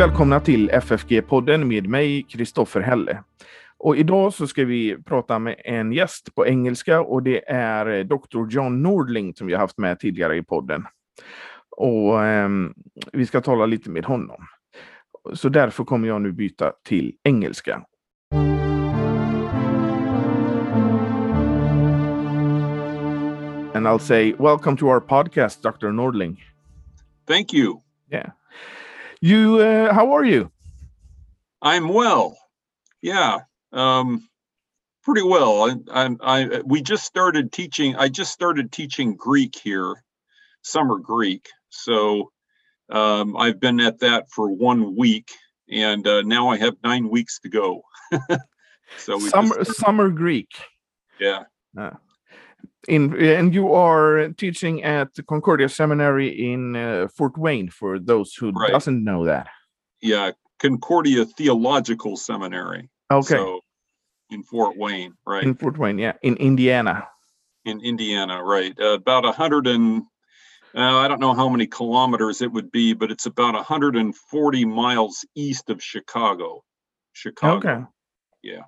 välkomna till FFG-podden med mig, Kristoffer Helle. Och idag så ska vi prata med en gäst på engelska och det är Dr. John Nordling som vi har haft med tidigare i podden. Och eh, vi ska tala lite med honom. Så därför kommer jag nu byta till engelska. And I'll say, welcome to our podcast, Dr. Nordling. Thank you. Yeah. You, uh, how are you? I'm well. Yeah, um, pretty well. I, I, I, we just started teaching. I just started teaching Greek here, summer Greek. So um, I've been at that for one week, and uh, now I have nine weeks to go. so summer, summer Greek. Yeah. Uh, in and you are teaching at Concordia Seminary in uh, Fort Wayne for those who right. doesn't know that. Yeah, Concordia Theological Seminary. Okay. So in Fort Wayne, right? In Fort Wayne, yeah, in Indiana. In Indiana, right? Uh, about a hundred and uh, I don't know how many kilometers it would be, but it's about 140 miles east of Chicago. Chicago. Okay. Yeah.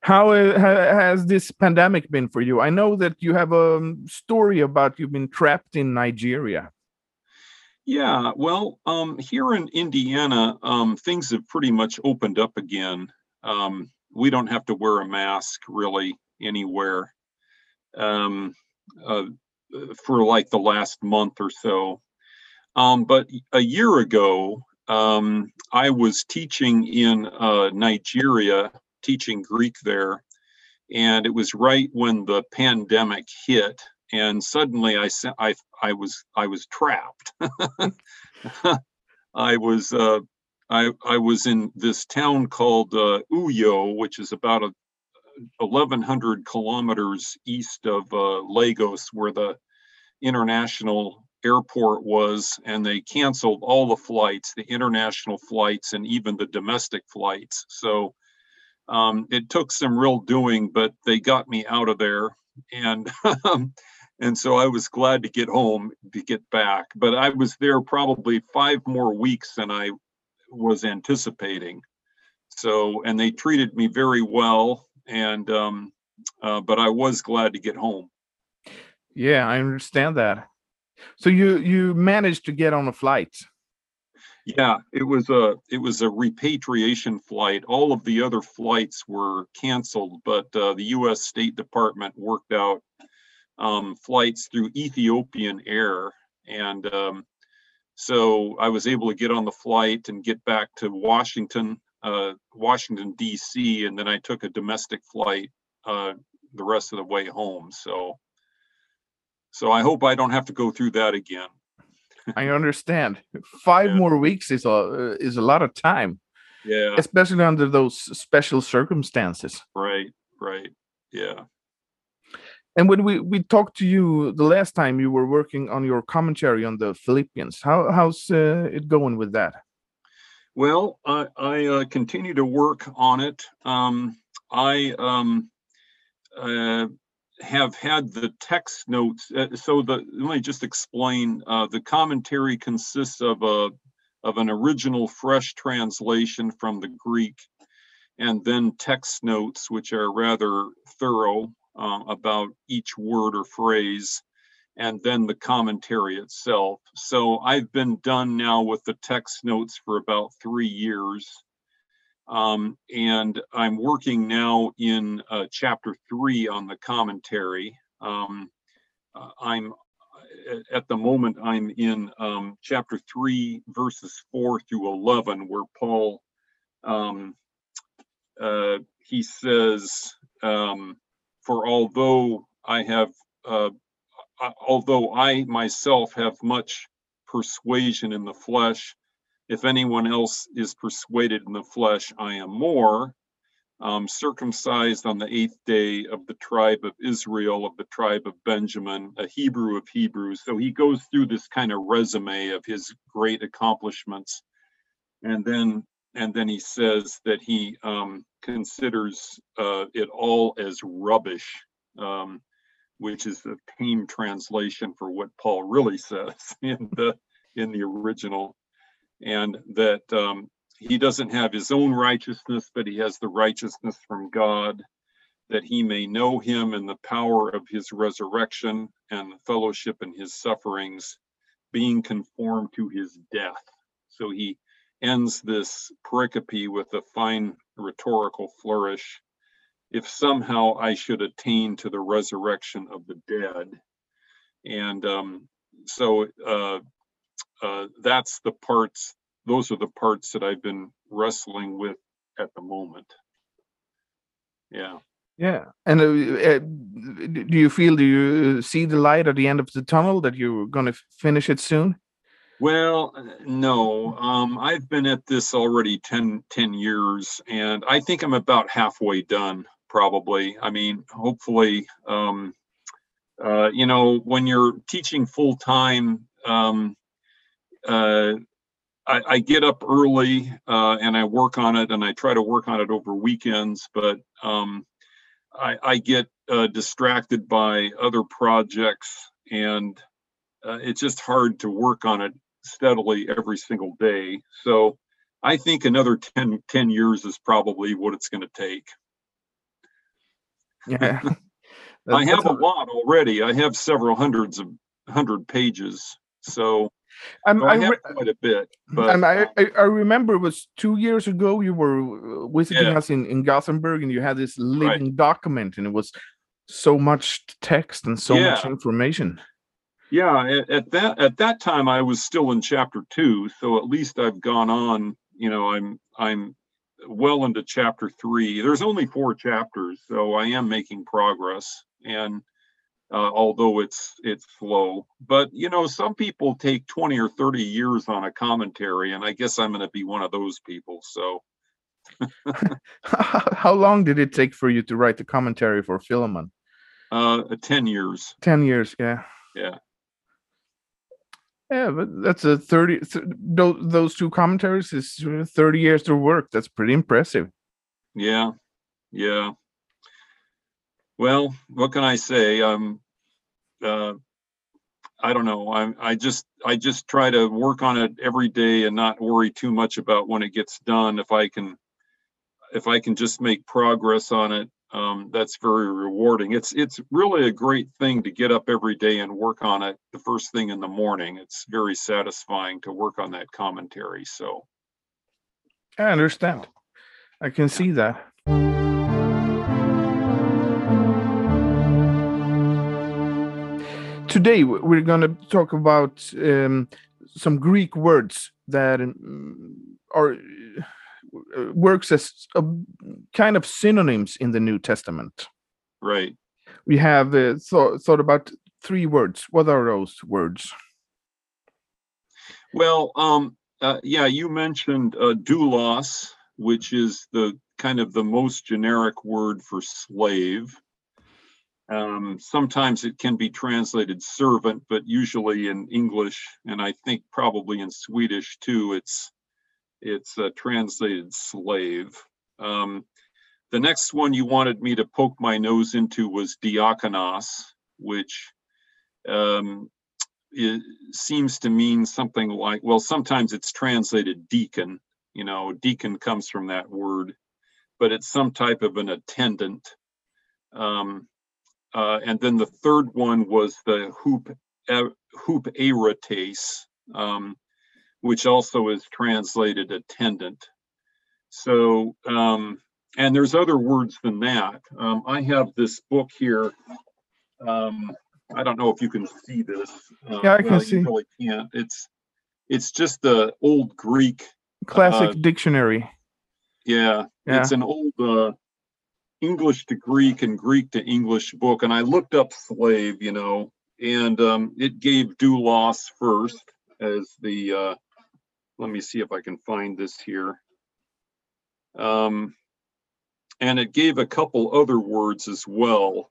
How has this pandemic been for you? I know that you have a story about you've been trapped in Nigeria. Yeah, well, um, here in Indiana, um, things have pretty much opened up again. Um, we don't have to wear a mask really anywhere um, uh, for like the last month or so. Um, but a year ago, um, I was teaching in uh, Nigeria teaching Greek there. And it was right when the pandemic hit, and suddenly I I I was I was trapped. I was uh, I I was in this town called uh, Uyo, which is about a 1,100 kilometers east of uh, Lagos, where the international airport was, and they canceled all the flights, the international flights, and even the domestic flights. So um, it took some real doing, but they got me out of there, and um, and so I was glad to get home to get back. But I was there probably five more weeks than I was anticipating. So and they treated me very well, and um, uh, but I was glad to get home. Yeah, I understand that. So you you managed to get on a flight. Yeah, it was a it was a repatriation flight. All of the other flights were canceled, but uh, the U.S. State Department worked out um, flights through Ethiopian Air, and um, so I was able to get on the flight and get back to Washington, uh, Washington D.C., and then I took a domestic flight uh, the rest of the way home. So, so I hope I don't have to go through that again. I understand. Five yeah. more weeks is a is a lot of time. Yeah. Especially under those special circumstances. Right. Right. Yeah. And when we we talked to you the last time, you were working on your commentary on the Philippians. How how's uh, it going with that? Well, I, I uh, continue to work on it. Um, I um, uh, have had the text notes. Uh, so the let me just explain. Uh, the commentary consists of a of an original fresh translation from the Greek, and then text notes, which are rather thorough uh, about each word or phrase, and then the commentary itself. So I've been done now with the text notes for about three years. Um, and I'm working now in uh, chapter three on the commentary. Um, uh, I'm at the moment I'm in um, chapter three, verses four through eleven, where Paul um, uh, he says, um, "For although I have, uh, although I myself have much persuasion in the flesh." If anyone else is persuaded in the flesh, I am more. Um, circumcised on the eighth day of the tribe of Israel, of the tribe of Benjamin, a Hebrew of Hebrews. So he goes through this kind of resume of his great accomplishments, and then and then he says that he um, considers uh, it all as rubbish, um, which is the tame translation for what Paul really says in the in the original and that um, he doesn't have his own righteousness, but he has the righteousness from God, that he may know him and the power of his resurrection and fellowship in his sufferings, being conformed to his death. So he ends this pericope with a fine rhetorical flourish. If somehow I should attain to the resurrection of the dead. And um, so uh, uh, that's the parts, those are the parts that I've been wrestling with at the moment. Yeah. Yeah. And uh, uh, do you feel, do you see the light at the end of the tunnel that you're going to finish it soon? Well, no. Um, I've been at this already 10, 10 years, and I think I'm about halfway done, probably. I mean, hopefully, um, uh, you know, when you're teaching full time, um, uh, I, I, get up early uh, and I work on it, and I try to work on it over weekends, but um, I, I, get uh, distracted by other projects, and uh, it's just hard to work on it steadily every single day. So I think another 10, 10 years is probably what it's going to take. Yeah. I have a lot already. I have several hundreds of hundred pages. So, um, I, I, have quite a bit. But um, I, I remember it was two years ago you were visiting yeah. us in, in Gothenburg and you had this living right. document and it was so much text and so yeah. much information. Yeah, at, at, that at that time I was still in chapter two, so at least I've gone on. You know, I'm I'm well into chapter three. There's only four chapters, so I am making progress. And uh, although it's it's slow, but you know, some people take 20 or 30 years on a commentary, and I guess I'm going to be one of those people. So. How long did it take for you to write the commentary for Philemon? Uh, 10 years. 10 years, yeah. Yeah. Yeah, but that's a 30 th- those two commentaries is 30 years of work. That's pretty impressive. Yeah. Yeah. Well, what can I say? Um uh I don't know. I I just I just try to work on it every day and not worry too much about when it gets done if I can if I can just make progress on it um, that's very rewarding. It's it's really a great thing to get up every day and work on it the first thing in the morning. It's very satisfying to work on that commentary. So I understand. I can see that. Today we're going to talk about um, some Greek words that um, are uh, works as a kind of synonyms in the New Testament. Right. We have uh, thought, thought about three words. What are those words? Well, um, uh, yeah, you mentioned uh, doulos, which is the kind of the most generic word for slave. Um, sometimes it can be translated servant, but usually in English, and I think probably in Swedish too, it's it's a translated slave. Um, the next one you wanted me to poke my nose into was diakonos, which um, it seems to mean something like, well, sometimes it's translated deacon. You know, deacon comes from that word, but it's some type of an attendant. Um, uh, and then the third one was the hoop, uh, hoop erates, um, which also is translated attendant. So, um, and there's other words than that. Um, I have this book here. Um, I don't know if you can see this. Uh, yeah, I can well, see. You really can't. It's it's just the old Greek classic uh, dictionary. Yeah, yeah, it's an old uh, English to Greek and Greek to English book, and I looked up slave, you know, and um, it gave doulos first as the uh, let me see if I can find this here. Um, and it gave a couple other words as well.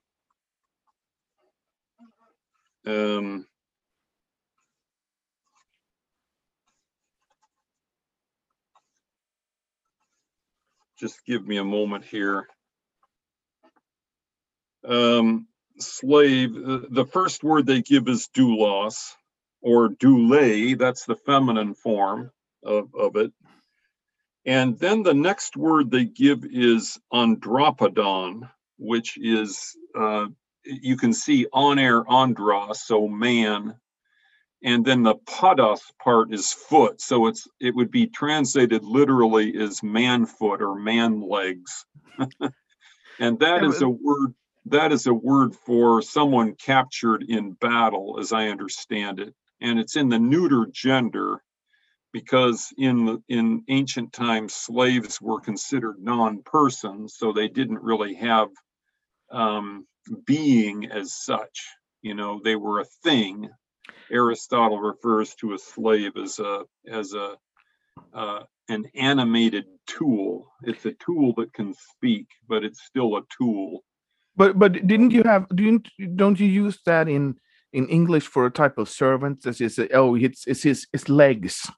Um, just give me a moment here. Um, slave, the first word they give is doulos or doule, that's the feminine form. of, of it. And then the next word they give is andropodon, which is, uh, you can see aner andros, so man. And then the podos part is foot. So it's it would be translated literally as man foot or man legs. and that is a word that is a word for someone captured in battle, as I understand it. And it's in the neuter gender because in in ancient times slaves were considered non-persons, so they didn't really have um, being as such. You know, they were a thing. Aristotle refers to a slave as a as a uh, an animated tool. It's a tool that can speak, but it's still a tool. But but didn't you have didn't don't you use that in in English for a type of servant? As you say, oh, it's it's his his legs.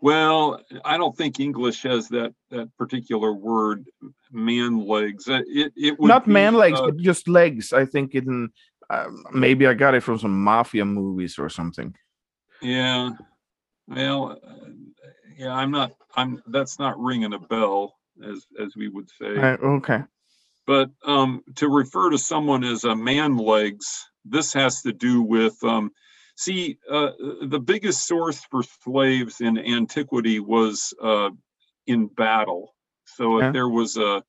Well, I don't think English has that that particular word, man legs. Uh, it it would not be, man legs, uh, but just legs. I think in uh, maybe I got it from some mafia movies or something. Yeah. Well, uh, yeah, I'm not. I'm. That's not ringing a bell, as as we would say. Uh, okay. But um, to refer to someone as a man legs, this has to do with um, See, uh, the biggest source for slaves in antiquity was uh, in battle. So Yeah. if there was a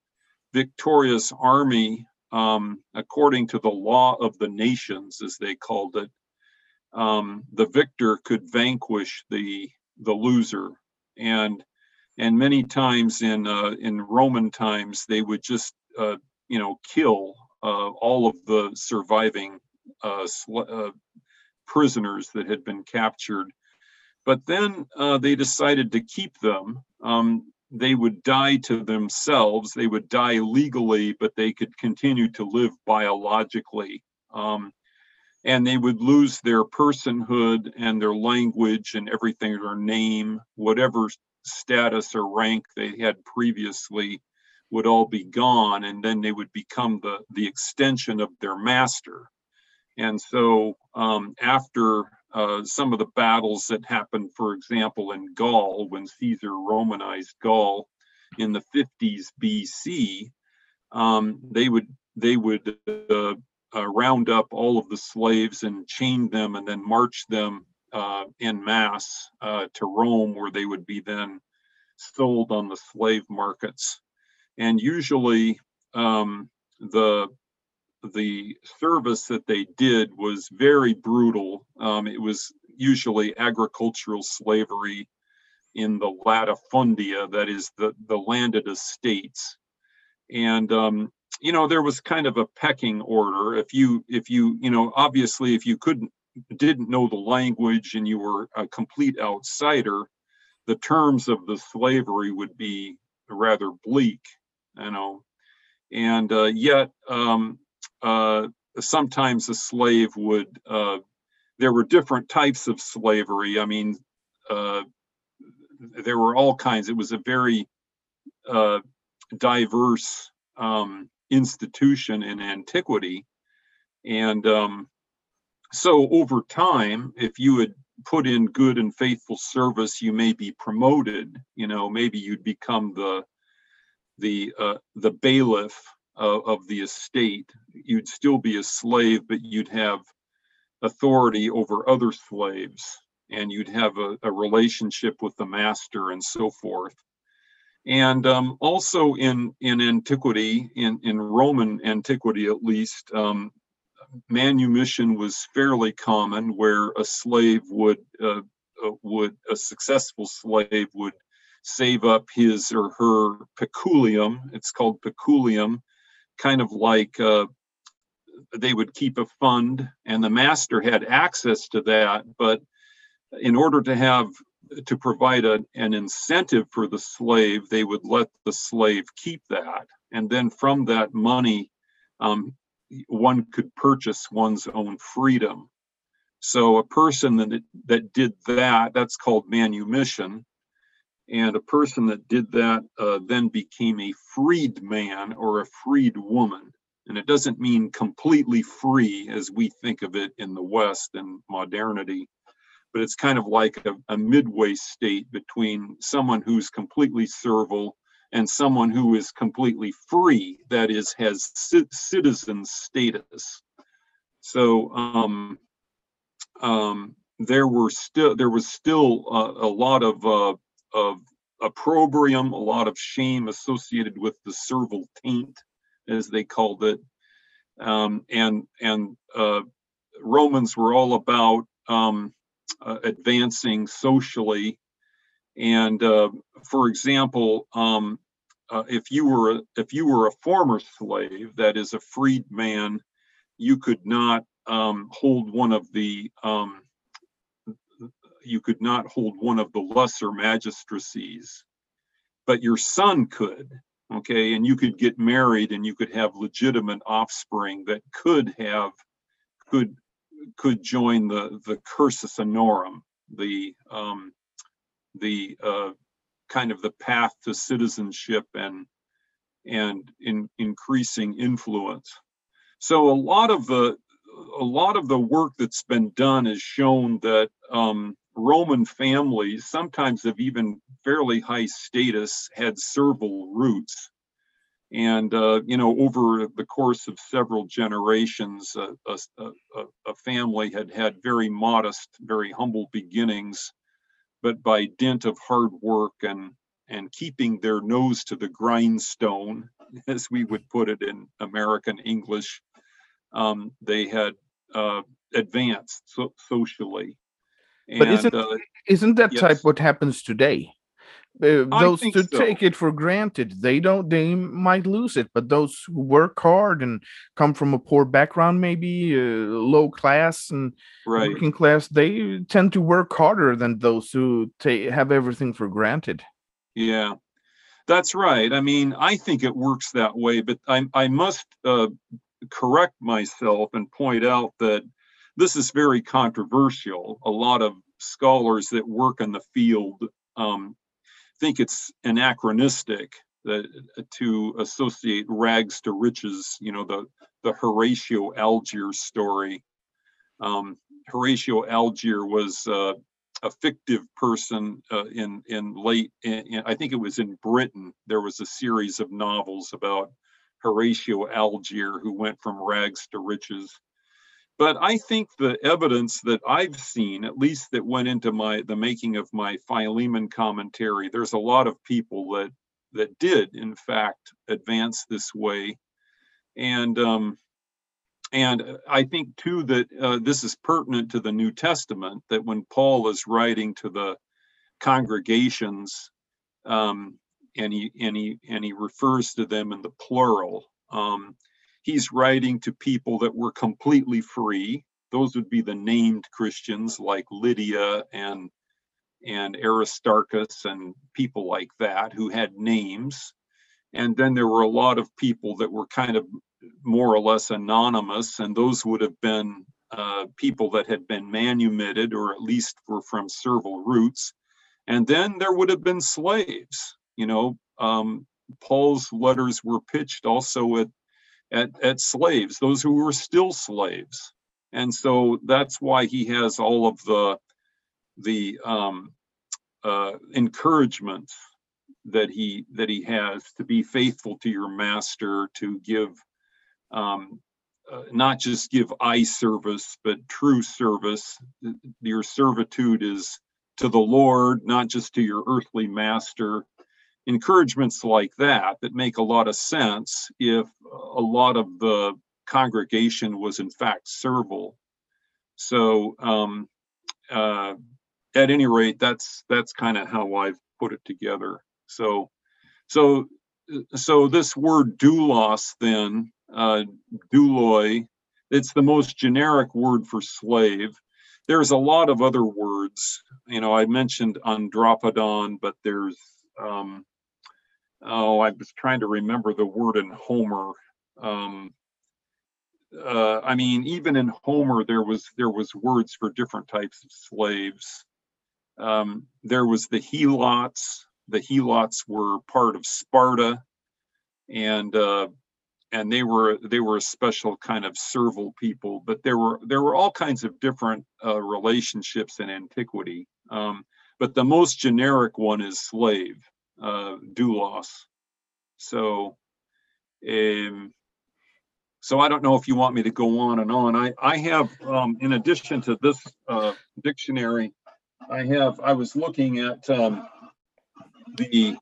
victorious army, um, according to the law of the nations, as they called it, um, the victor could vanquish the the loser, and and many times in uh, in Roman times they would just uh, you know kill uh, all of the surviving uh, sl- uh, prisoners that had been captured. But then uh, they decided to keep them. Um, they would die to themselves, they would die legally, but they could continue to live biologically. Um, and they would lose their personhood and their language and everything, their name, whatever status or rank they had previously would all be gone and then they would become the the extension of their master and so um, after uh, some of the battles that happened, for example, in Gaul, when Caesar Romanized Gaul in the 50s BC, um, they would they would uh, uh, round up all of the slaves and chain them and then march them uh, in mass uh, to Rome, where they would be then sold on the slave markets. And usually, um, the the service that they did was very brutal. Um, it was usually agricultural slavery in the latifundia, that is the, the landed estates. And um, you know, there was kind of a pecking order. If you if you, you know, obviously if you couldn't didn't know the language and you were a complete outsider, the terms of the slavery would be rather bleak, you know. And uh, yet, um, uh, sometimes a slave would uh, there were different types of slavery. I mean uh, there were all kinds. It was a very uh, diverse um, institution in antiquity. And um, so over time if you had put in good and faithful service you may be promoted you know maybe you'd become the the uh, the bailiff of, of the estate. You'd still be a slave, but you'd have authority over other slaves and you'd have a, a relationship with the master and so forth. And um, also in, in antiquity, in, in Roman antiquity at least, um, manumission was fairly common where a slave would, uh, uh, would, a successful slave would save up his or her peculium. It's called peculium kind of like uh, they would keep a fund and the master had access to that but in order to have to provide a, an incentive for the slave they would let the slave keep that. And then from that money um, one could purchase one's own freedom. So a person that that did that that's called manumission and a person that did that uh, then became a freed man or a freed woman. And it doesn't mean completely free as we think of it in the West and modernity, but it's kind of like a, a midway state between someone who's completely servile and someone who is completely free, that is, has citizen status. So um, um, there were still there was still uh, a lot of uh, of opprobrium, a lot of shame associated with the servile taint, as they called it, um, and and uh, Romans were all about um, uh, advancing socially. And uh, for example, um, uh, if you were if you were a former slave, that is a freedman, you could not um, hold one of the um, you could not hold one of the lesser magistracies, but your son could. Okay, and you could get married and you could have legitimate offspring that could have could could join the the cursus honorum, the um, the uh, kind of the path to citizenship and and in increasing influence. So a lot of the a lot of the work that's been done has shown that um, Roman families, sometimes of even fairly high status, had servile roots. And, uh, you know, over the course of several generations, uh, a, a, a, family had had very modest, very humble beginnings, but by dint of hard work and, and keeping their nose to the grindstone, as we would put it in American English, um, they had uh, advanced so- socially. And, but isn't uh, isn't that yes. type what happens today? Uh, those who so. take it for granted, they don't. They might lose it, but those who work hard and come from a poor background, maybe uh, low class and right. working class, they tend to work harder than those who take have everything for granted. Yeah, that's right. I mean, I think it works that way, but I I must uh, correct myself and point out that this is very controversial. A lot of scholars that work in the field um, think it's anachronistic that to associate rags to riches. You know the the Horatio Alger story. Um, Horatio Alger was uh, a fictive person uh, in in late. In, in, I think it was in Britain. There was a series of novels about Horatio Alger who went from rags to riches. But I think the evidence that I've seen, at least that went into my the making of my Philemon commentary, there's a lot of people that that did in fact advance this way, and um, and I think too that uh, this is pertinent to the New Testament that when Paul is writing to the congregations, um, and he and he and he refers to them in the plural. Um, he's writing to people that were completely free. Those would be the named Christians like Lydia and and Aristarchus and people like that who had names. And then there were a lot of people that were kind of more or less anonymous, and those would have been uh, people that had been manumitted or at least were from servile roots. And then there would have been slaves. You know, um, Paul's letters were pitched also at at, at slaves, those who were still slaves. And so that's why he has all of the the um, uh, encouragement that he that he has to be faithful to your master, to give um, uh, not just give eye service, but true service. Your servitude is to the Lord, not just to your earthly master encouragements like that that make a lot of sense if a lot of the congregation was in fact servile. So um, uh, at any rate, that's that's kind of how I've put it together. So so so this word doulos then uh, douloi, it's the most generic word for slave. There's a lot of other words. You know, I mentioned andropodon, but there's um, oh, I was trying to remember the word in Homer. Um, uh, I mean, even in Homer, there was there was words for different types of slaves. Um, there was the helots. The helots were part of Sparta, and uh, and they were they were a special kind of servile people. But there were there were all kinds of different uh, relationships in antiquity. Um, but the most generic one is slave, uh, loss. So, um, so I don't know if you want me to go on and on. I I have um, in addition to this uh, dictionary, I have I was looking at um, the.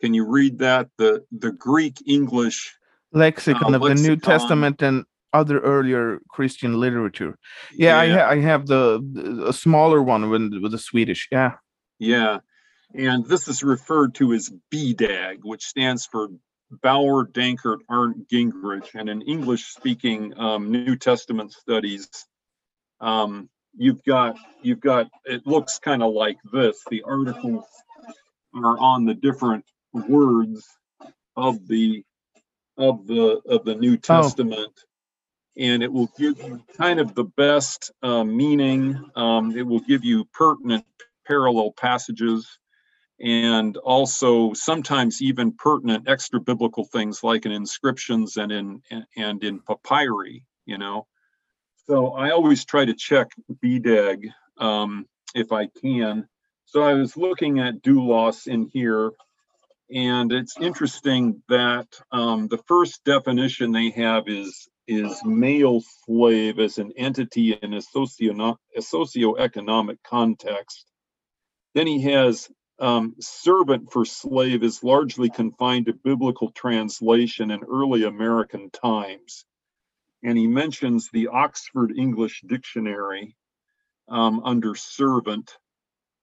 Can you read that the the Greek English Lexicon Uh, of the New. Testament and other earlier Christian literature. Yeah, I, ha- I have the, the a smaller one with, with the Swedish. Yeah. Yeah, and this is referred to as BDAG, which stands for Bauer Danker Arndt Gingrich. And in English speaking um, New Testament studies, um, you've got, you've got, it looks kind of like this. The articles are on the different words of the, of the, of the New Testament. And it will give you kind of the best uh, meaning. Um, it will give you pertinent parallel passages and also sometimes even pertinent extra biblical things like in inscriptions and in and in papyri you know? So i always try to check bdag um, if i can. So i was looking at doulos in here and it's interesting that um, the first definition they have is is male slave as an entity in a socioeconomic context. Then he has um, servant for slave is largely confined to biblical translation in early American times. And he mentions the Oxford English Dictionary um, under servant.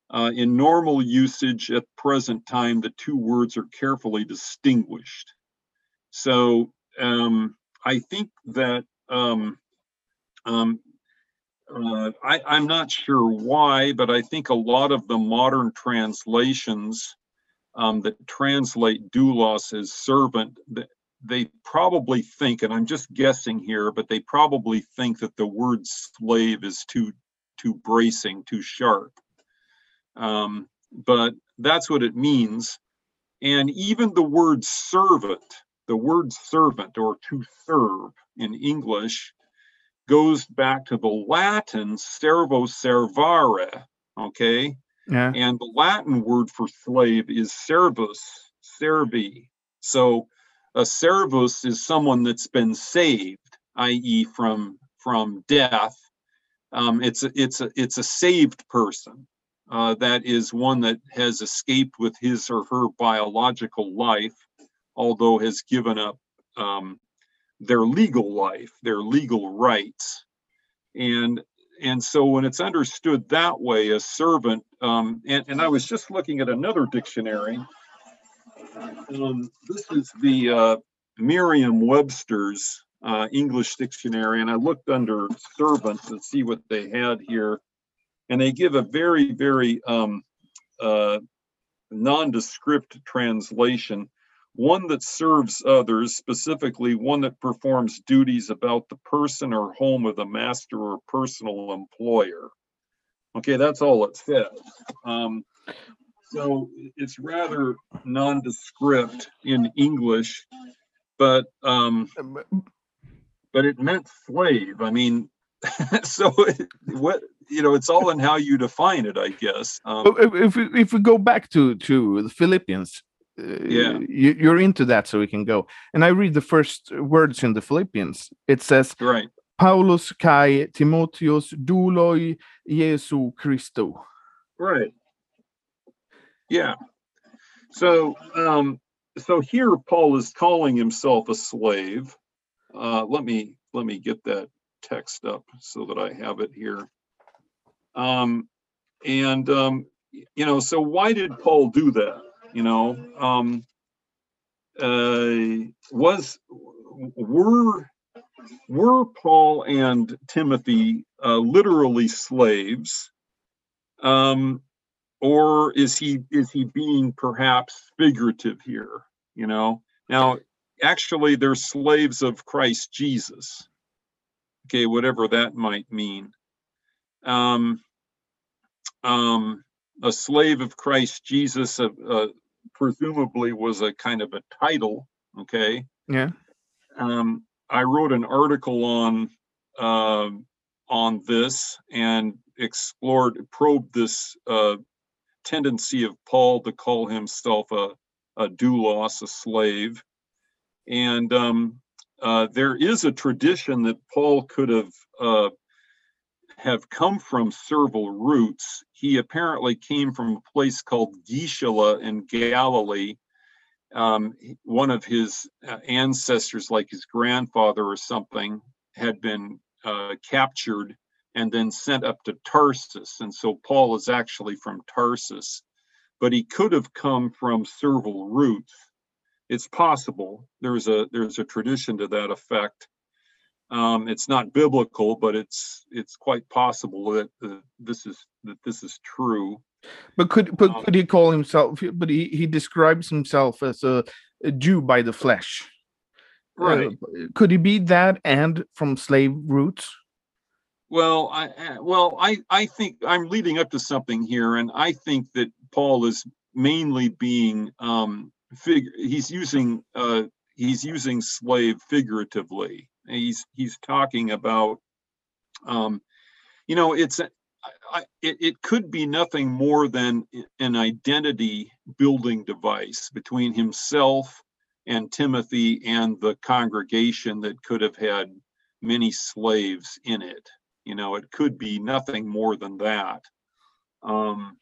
Uh, in normal usage at present time, the two words are carefully distinguished. So um, I think that um, um, uh, I, I'm not sure why, but I think a lot of the modern translations um, that translate doulos as servant, th- they probably think, and I'm just guessing here, but they probably think that the word slave is too too bracing, too sharp. Um, but that's what it means. And even the word servant, the word servant or to serve in English, goes back to the Latin servo servare, okay? Yeah. And the Latin word for slave is servus, servi. So a servus is someone that's been saved, i.e., from from death. Um, it's a, it's a it's a saved person. Uh, that is one that has escaped with his or her biological life, although has given up um, their legal life, their legal rights. And and so when it's understood that way, a servant, um, and, and I was just looking at another dictionary. Um, this is the uh, Merriam-Webster's uh, English dictionary, and I looked under servant to see what they had here, and they give a very, very um, uh, nondescript translation one that serves others, specifically one that performs duties about the person or home of the master or personal employer. Okay, that's all it says. Um, so it's rather nondescript in English, but um, but it meant slave. I mean, so it, what you know, it's all in how you define it, I guess. Um, if, if we if we go back to to the Philippians, Yeah. you, you're into that, so we can go. And I read the first words in the Philippians. It says, right. "Paulus kai Timotheus douloi Jesu Christo." Right. Yeah. So, um, so here Paul is calling himself a slave. Uh, let me let me get that text up so that I have it here. Um, and um, you know, so why did Paul do that? You know, um, uh, was were were Paul and Timothy uh, literally slaves? Um, or is he is he being perhaps figurative here you know now actually they're slaves of christ jesus okay whatever that might mean um um a slave of christ jesus uh, uh, presumably was a kind of a title okay Yeah. Um, I wrote an article on uh, on this and explored, probed this uh, tendency of Paul to call himself a, a doulos, a slave. And um, uh, there is a tradition that Paul could have uh, have come from servile roots. He apparently came from a place called Gishala in Galilee. Um, one of his uh, ancestors, like his grandfather or something, had been uh, captured and then sent up to Tarsus. And so Paul is actually from Tarsus, but he could have come from servile roots. It's possible. There's a there's a tradition to that effect. Um, it's not biblical, but it's it's quite possible that uh, this is that this is true. But could but Um, could he call himself? But he, he describes himself as a, a Jew by the flesh. Right. Uh, could he be that and from slave roots? Well, I uh, well, I I think I'm leading up to something here, and I think that Paul is mainly being um fig. He's using uh he's using slave figuratively. He's he's talking about um you know it's I, it, it could be nothing more than an identity building device between himself and Timothy and the congregation that could have had many slaves in it. You know it could be nothing more than that. Um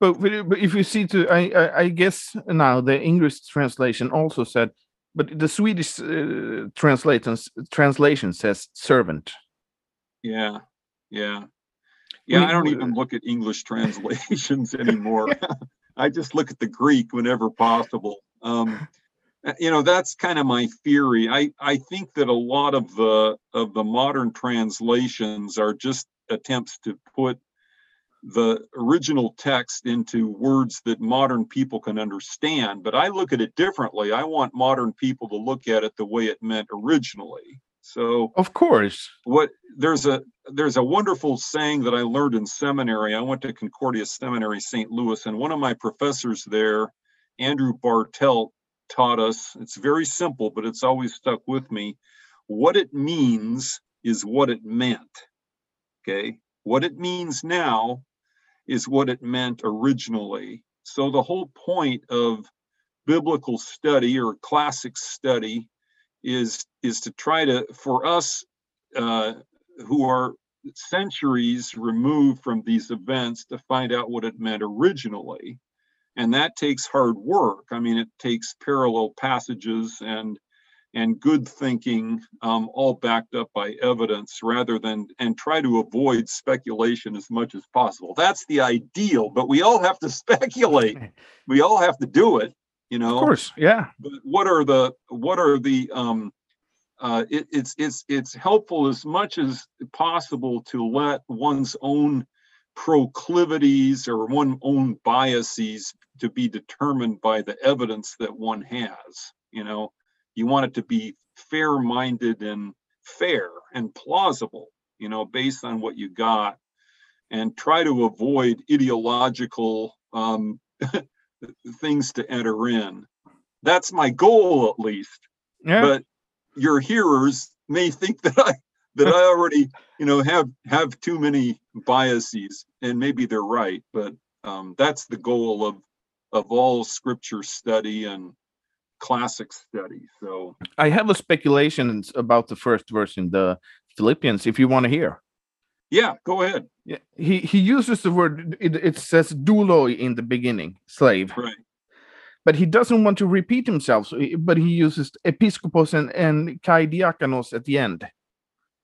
But, but but if you see to, I, I I guess now the English translation also said, but the Swedish uh, translation translation says servant. yeah yeah. Yeah i don't we- even look at english translations anymore. I just look at the greek whenever possible. Um uh, you know that's kind of my theory. I i think that a lot of the of the modern translations are just attempts to put the original text into words that modern people can understand but i look at it differently i want modern people to look at it the way it meant originally so Of course. what there's a there's a wonderful saying that I learned in seminary. I went to Concordia Seminary, St. Louis, and one of my professors there, Andrew Bartelt, taught us. It's very simple, but it's always stuck with me. What it means is what it meant. Okay, what it means now is what it meant originally. So the whole point of biblical study or classic study is is to try to for us uh, who are centuries removed from these events to find out what it meant originally and that takes hard work i mean it takes parallel passages and and good thinking um, all backed up by evidence rather than and try to avoid speculation as much as possible that's the ideal but we all have to speculate we all have to do it you know Of course. Yeah. but what are the what are the um uh it, it's it's it's helpful as much as possible to let one's own proclivities or one own biases to be determined by the evidence that one has you know you want it to be fair minded and fair and plausible you know based on what you got and try to avoid ideological um things to enter in. That's my goal, at least. Yeah. But your hearers may think that I that I already, you know, have have too many biases, and maybe they're right. But um, that's the goal of of all scripture study and classic study. So I have a speculation about the first verse in the Philippians. If you want to hear. yeah, go ahead. Yeah, he he uses the word. It, it says "douloi" in the beginning, slave, Right. but he doesn't want to repeat himself. So he, but he uses episkopos and and kai diakonos at the end.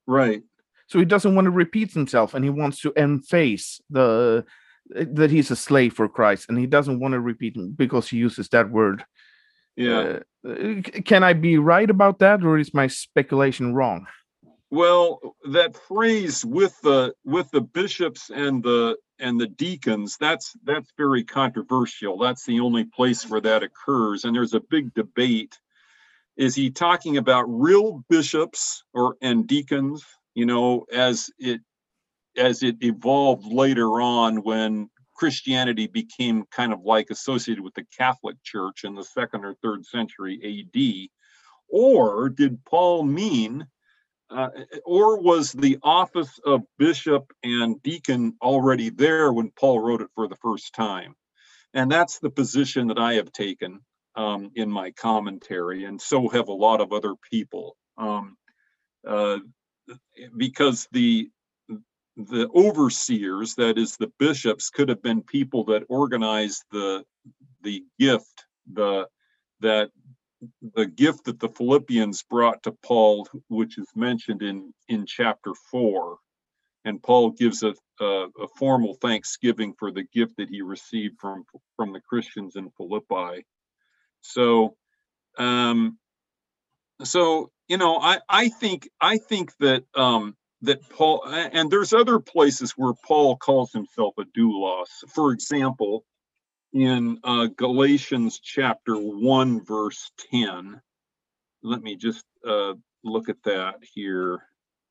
Right. So he doesn't want to repeat himself, and he wants to emphasize the that he's a slave for Christ, and he doesn't want to repeat him because he uses that word. Yeah. Uh, can I be right about that, or is my speculation wrong? Well, that phrase with the with the bishops and the and the deacons, that's that's very controversial. That's the only place where that occurs. And there's a big debate. Is he talking about real bishops or and deacons, you know, as it as it evolved later on when Christianity became kind of like associated with the Catholic Church in the second or third century AD? Or did Paul mean, uh, or was the office of bishop and deacon already there when Paul wrote it for the first time? And that's the position that I have taken um, in my commentary, and so have a lot of other people. Um, uh, because the the overseers, that is the bishops, could have been people that organized the the gift, the that the gift that the Philippians brought to Paul, which is mentioned in in chapter four, and Paul gives a, a, a formal thanksgiving for the gift that he received from from the Christians in Philippi. So, um, so you know, I I think I think that um, that Paul and there's other places where Paul calls himself a doulos. For example, in uh, Galatians chapter one verse ten. Let me just uh, look at that here.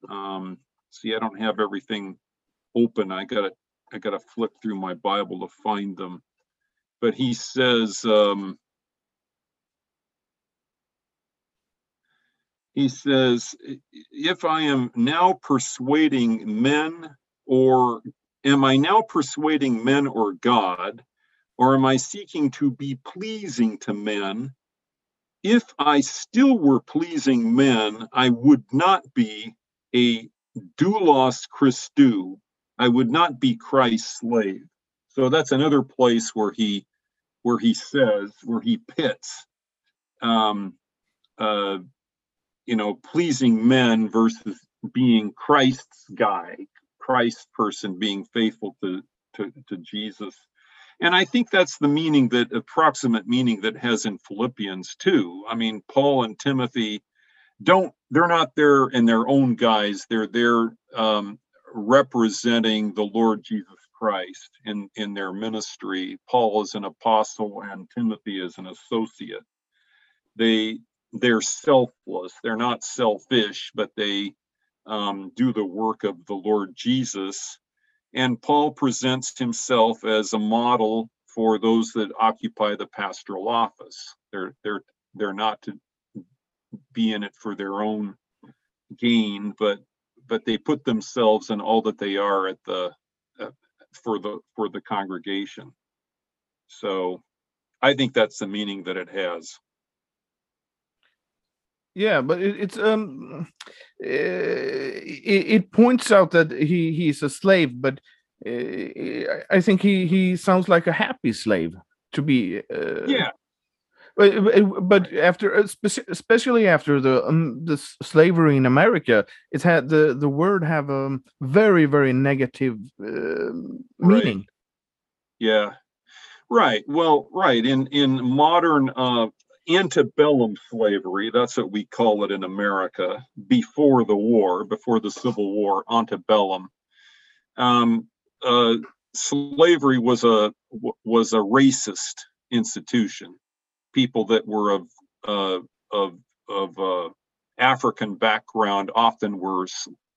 Um, see, I don't have everything open. I gotta I gotta flip through my Bible to find them. But he says. Um, he says, if I am now persuading men, or am I now persuading men or God, or am I seeking to be pleasing to men? If I still were pleasing men, I would not be a doulos Christou. I would not be Christ's slave. So that's another place where he, where he says, where he pits um, uh, you know, pleasing men versus being Christ's guy, Christ's person being faithful to, to, to Jesus. And I think that's the meaning that approximate meaning that has in Philippians too. I mean, Paul and Timothy don't, they're not there in their own guise. They're there um, representing the Lord Jesus Christ in, in their ministry. Paul is an apostle and Timothy is an associate. They they're selfless. They're not selfish, but they um, do the work of the Lord Jesus. And Paul presents himself as a model for those that occupy the pastoral office. They're they're they're not to be in it for their own gain, but but they put themselves and all that they are at the uh, for the for the congregation. So I think that's the meaning that it has. Yeah, but it, it's um, uh, it, it, points out that he he's a slave, but uh, I think he he sounds like a happy slave to be. Uh, yeah. But, but after especially after the um, the slavery in America, it's had the the word have a very very negative uh, meaning. Right. Yeah, right. Well, right in in modern uh, antebellum slavery, that's what we call it in America, before the war, before the Civil War, antebellum. Um, uh, slavery was a was a racist institution. People that were of uh, of of uh, African background often were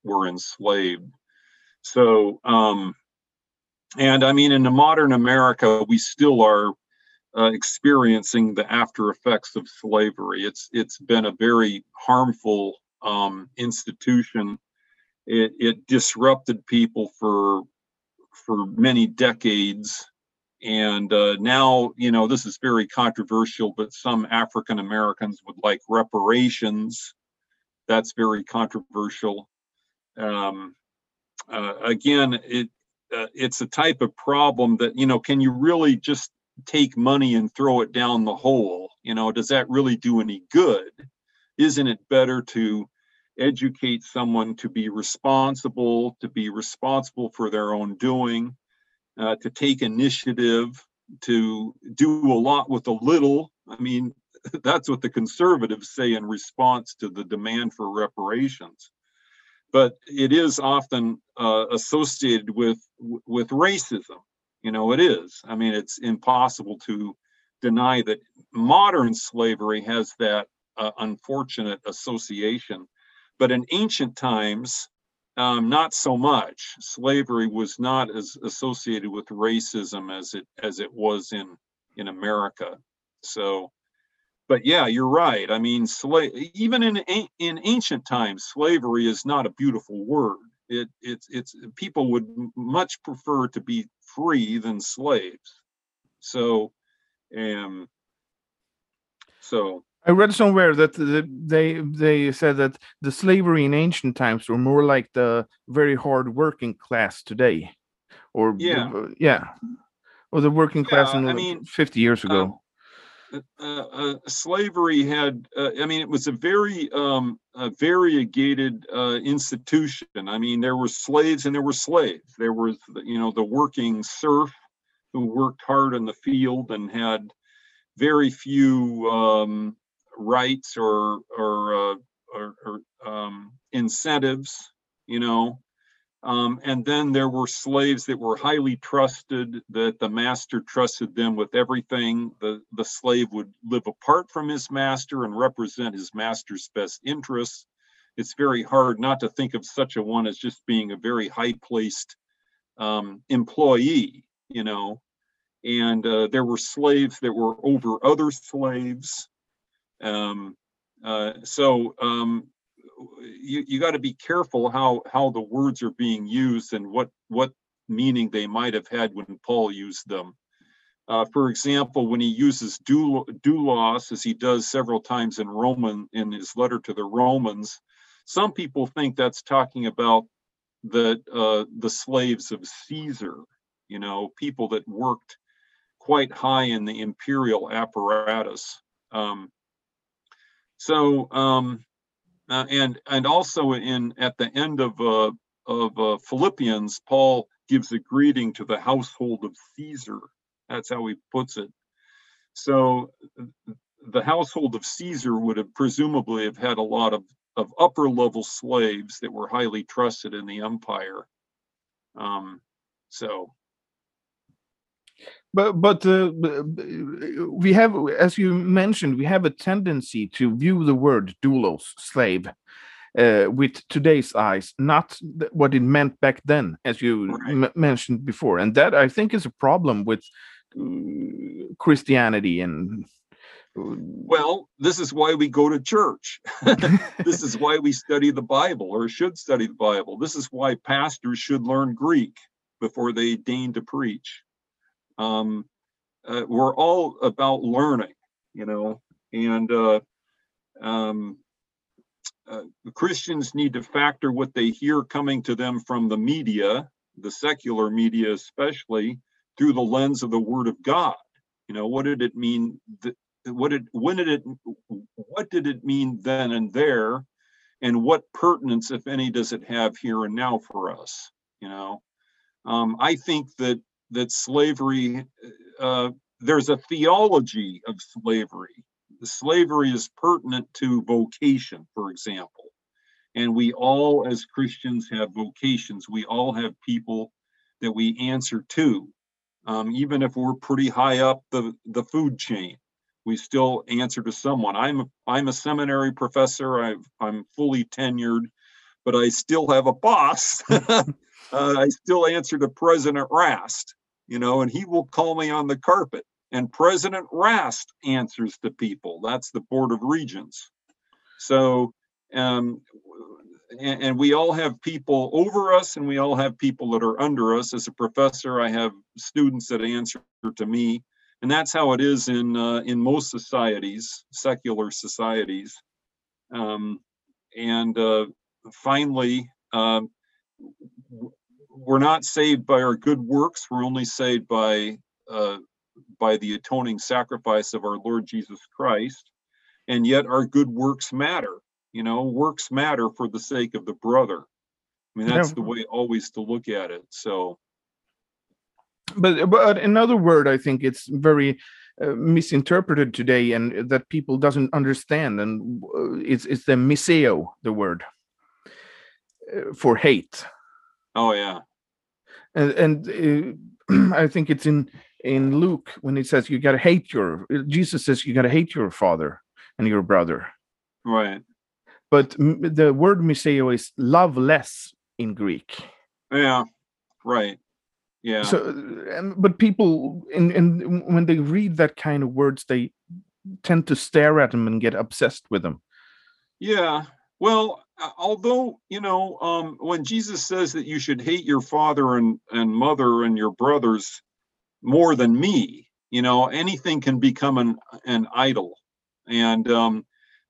were enslaved. So, um, and I mean, in the modern America, we still are uh, experiencing the after effects of slavery. It's it's been a very harmful um, institution. It, it disrupted people for for many decades, and uh, now you know this is very controversial. But some African Americans would like reparations. That's very controversial. Um, uh, again, it uh, it's a type of problem that you know can you really just take money and throw it down the hole. You know, does that really do any good? Isn't it better to educate someone to be responsible, to be responsible for their own doing, uh, to take initiative, to do a lot with a little? I mean, that's what the conservatives say in response to the demand for reparations but it is often uh, associated with with racism you know, it is. I mean, it's impossible to deny that modern slavery has that uh, unfortunate association. But in ancient times, um, not so much. Slavery was not as associated with racism as it as it was in in America. So, but yeah, you're right. I mean, slave even in in ancient times, slavery is not a beautiful word. It it's it's people would much prefer to be free than slaves. So, um, so I read somewhere that the, they they said that the slavery in ancient times were more like the very hard working class today, or Yeah. yeah, or the working class Yeah, in I mean, fifty years ago. um, uh, uh, slavery had, uh, I mean, it was a very um, a variegated uh, institution. I mean, there were slaves and there were slaves. There was, you know, the working serf who worked hard in the field and had very few um, rights or or, or, or um, incentives, you know. Um, and then there were slaves that were highly trusted, that the master trusted them with everything. The, the slave would live apart from his master and represent his master's best interests. It's very hard not to think of such a one as just being a very high placed um, employee, you know. And uh, there were slaves that were over other slaves. Um, uh, so um, you you got to be careful how how the words are being used and what what meaning they might have had when Paul used them. Uh, for example, when he uses dou- doulos, as he does several times in Roman in his letter to the Romans, some people think that's talking about the uh, the slaves of Caesar. You know, people that worked quite high in the imperial apparatus. Um, so um, uh, and and also in at the end of uh, of uh, Philippians, Paul gives a greeting to the household of Caesar. That's how he puts it. So the household of Caesar would have presumably have had a lot of of upper level slaves that were highly trusted in the empire. Um, so But but uh, we have, as you mentioned, we have a tendency to view the word doulos, slave, uh, with today's eyes, not what it meant back then, as you Right. m- mentioned before, and that I think is a problem with uh, Christianity and. uh, well, this is why we go to church. this is why we study the Bible or should study the Bible. This is why pastors should learn Greek before they deign to preach. Um, uh, we're all about learning, you know, and uh, um, uh, Christians need to factor what they hear coming to them from the media, the secular media especially, through the lens of the Word of God. You know, what did it mean? What did when did it what did it mean then and there and what pertinence if any does it have here and now for us you know um, i think that that slavery uh, there's a theology of slavery slavery is pertinent to vocation for example and we all as christians have vocations we all have people that we answer to um, even if we're pretty high up the the food chain we still answer to someone. I'm a, I'm a seminary professor. I've, I'm fully tenured, but I still have a boss. uh, I still answer to President Rast, you know, and he will call me on the carpet. And President Rast answers to people. That's the Board of Regents. So, um, and, and we all have people over us, and we all have people that are under us. As a professor, I have students that answer to me and that's how it is in uh, in most societies, secular societies. Um, and uh, finally, w- we're not saved by our good works. We're only saved by uh, by the atoning sacrifice of our Lord Jesus Christ. And yet, our good works matter. You know, works matter for the sake of the brother. I mean, that's Yeah. the way always to look at it. So. but but another word i think it's very uh, misinterpreted today and that people doesn't understand and uh, it's it's the miseo the word uh, for hate Oh yeah. and, and uh, i think it's in in luke when it says you got to hate your jesus says you got to hate your father and your brother Right. but m- the word miseo is love less in greek Yeah. Right. Yeah. so but people in, in when they read that kind of words they tend to stare at them and get obsessed with them. Yeah. Well, although you know, um, when Jesus says that you should hate your father and and mother and your brothers more than me, you know, anything can become an an idol, and um,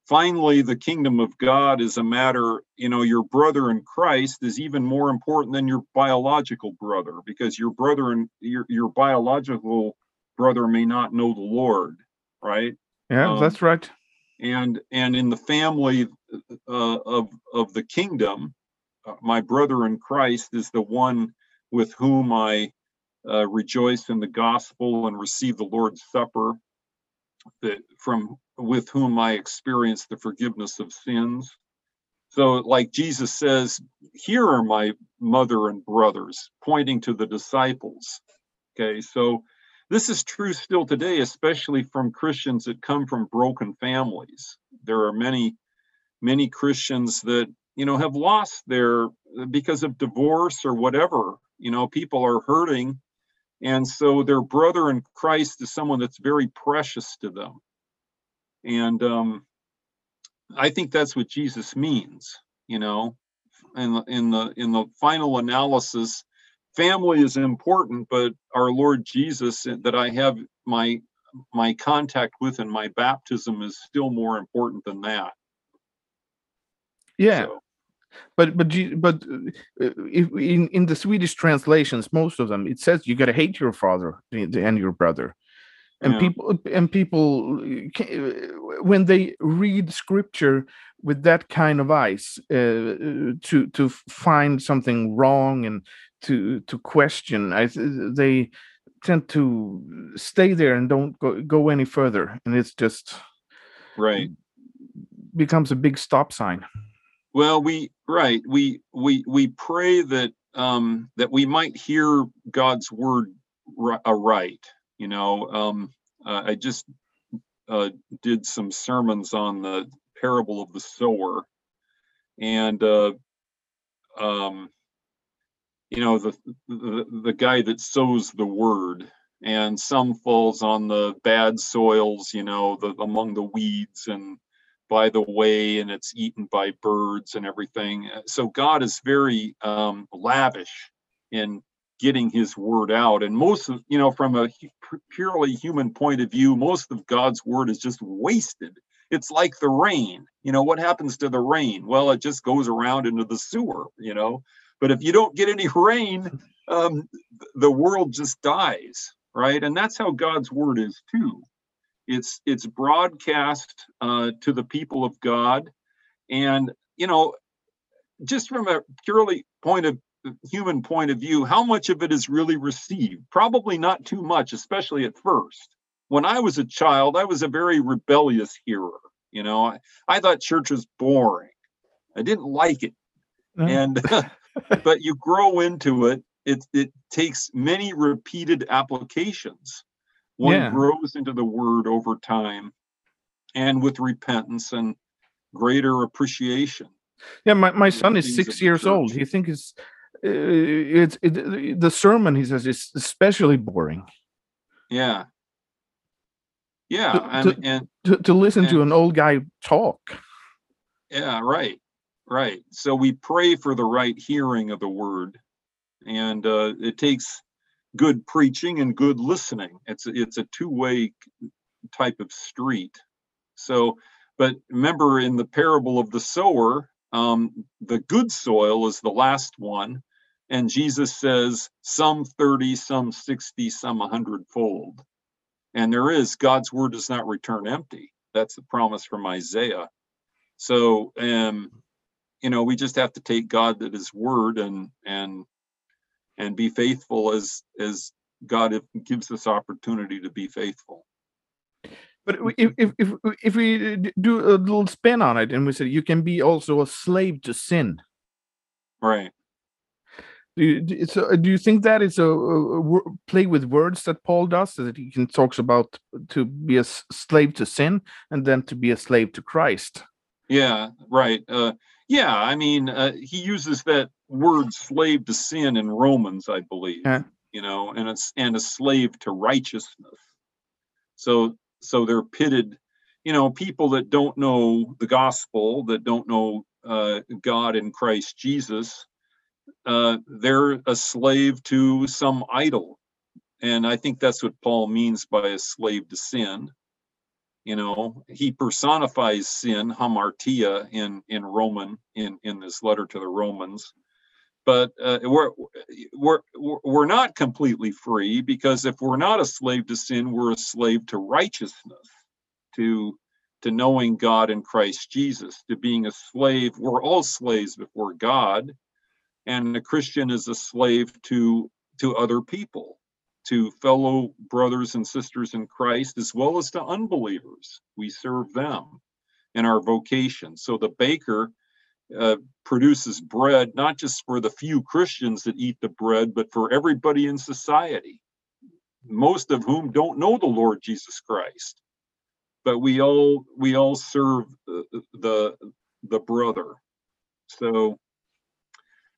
finally the kingdom of god is a matter you know your brother in christ is even more important than your biological brother because your brother and your, your biological brother may not know the lord right? Yeah um, that's right. and and in the family uh, of of the kingdom uh, my brother in christ is the one with whom i uh, rejoice in the gospel and receive the lord's supper that from with whom I experience the forgiveness of sins. So, like Jesus says, here are my mother and brothers, pointing to the disciples. Okay, so this is true still today, especially from Christians that come from broken families. There are many, many Christians that, you know, have lost their, because of divorce or whatever, you know, people are hurting. And so their brother in Christ is someone that's very precious to them. And um, I think that's what Jesus means, you know. In in the in the final analysis, family is important, but our Lord Jesus that I have my my contact with in my baptism is still more important than that. Yeah. So. But but but uh, if, in in the Swedish translations, most of them it says you got to hate your father and your brother and yeah. people and people when they read scripture with that kind of eyes uh, to to find something wrong and to to question I, they tend to stay there and don't go, go any further and it's just right becomes a big stop sign well we right we we we pray that um that we might hear god's word aright. you know, um, uh, I just uh, did some sermons on the parable of the sower, and uh, um, you know the, the the guy that sows the word, and some falls on the bad soils, you know, the among the weeds and by the way, and it's eaten by birds and everything. So God is very um, lavish in getting his word out. And most of you know from a purely human point of view most of god's word is just wasted. It's like the rain. You know what happens to the rain? Well it just goes around into the sewer you know? But if you don't get any rain um, the world just dies right? And that's how god's word is too it's it's broadcast uh, to the people of god and you know just from a purely point of human point of view, how much of it is really received? Probably not too much, especially at first. When I was a child, I was a very rebellious hearer. You know, I, I thought church was boring. I didn't like it. Mm. And but you grow into it. It it takes many repeated applications. One yeah. grows into the word over time and with repentance and greater appreciation. Yeah, my, my son is six years old. He thinks uh, it's it, the sermon he says is especially boring yeah yeah to, and, and to, to listen and, to an old guy talk yeah right right so we pray for the right hearing of the word and uh, it takes good preaching and good listening it's it's a two-way type of street so but remember in the parable of the sower um, the good soil is the last one and Jesus says, some 30, some 60, some 100 fold. And there is, God's word does not return empty. That's the promise from Isaiah. So, um, you know, we just have to take God at his word and, and, and be faithful as, as God gives us opportunity to be faithful. But if, if, if, if we do a little spin on it and we say you can be also a slave to sin. Right. Do you, so do you think that is a, a, a, play with words that Paul does that he can talks about to be a slave to sin and then to be a slave to Christ? Yeah, right. Uh, yeah, I mean, uh, he uses that word "slave to sin" in Romans, I believe. Yeah. You know, and it's and a slave to righteousness. So so they're pitted you know, people that don't know the gospel, that don't know uh, God in Christ Jesus, uh, they're a slave to some idol. And I think that's what Paul means by a slave to sin. You know, he personifies sin, hamartia, in in Roman in in this letter to the Romans. But uh, we're we're we're not completely free because if we're not a slave to sin, we're a slave to righteousness to to knowing God in Christ Jesus, to being a slave. We're all slaves before God, and a Christian is a slave to to other people, to fellow brothers and sisters in Christ, as well as to unbelievers. We serve them in our vocation. So the baker uh, produces bread not just for the few Christians that eat the bread, but for everybody in society, most of whom don't know the Lord Jesus Christ. But we all we all serve the the, the brother. So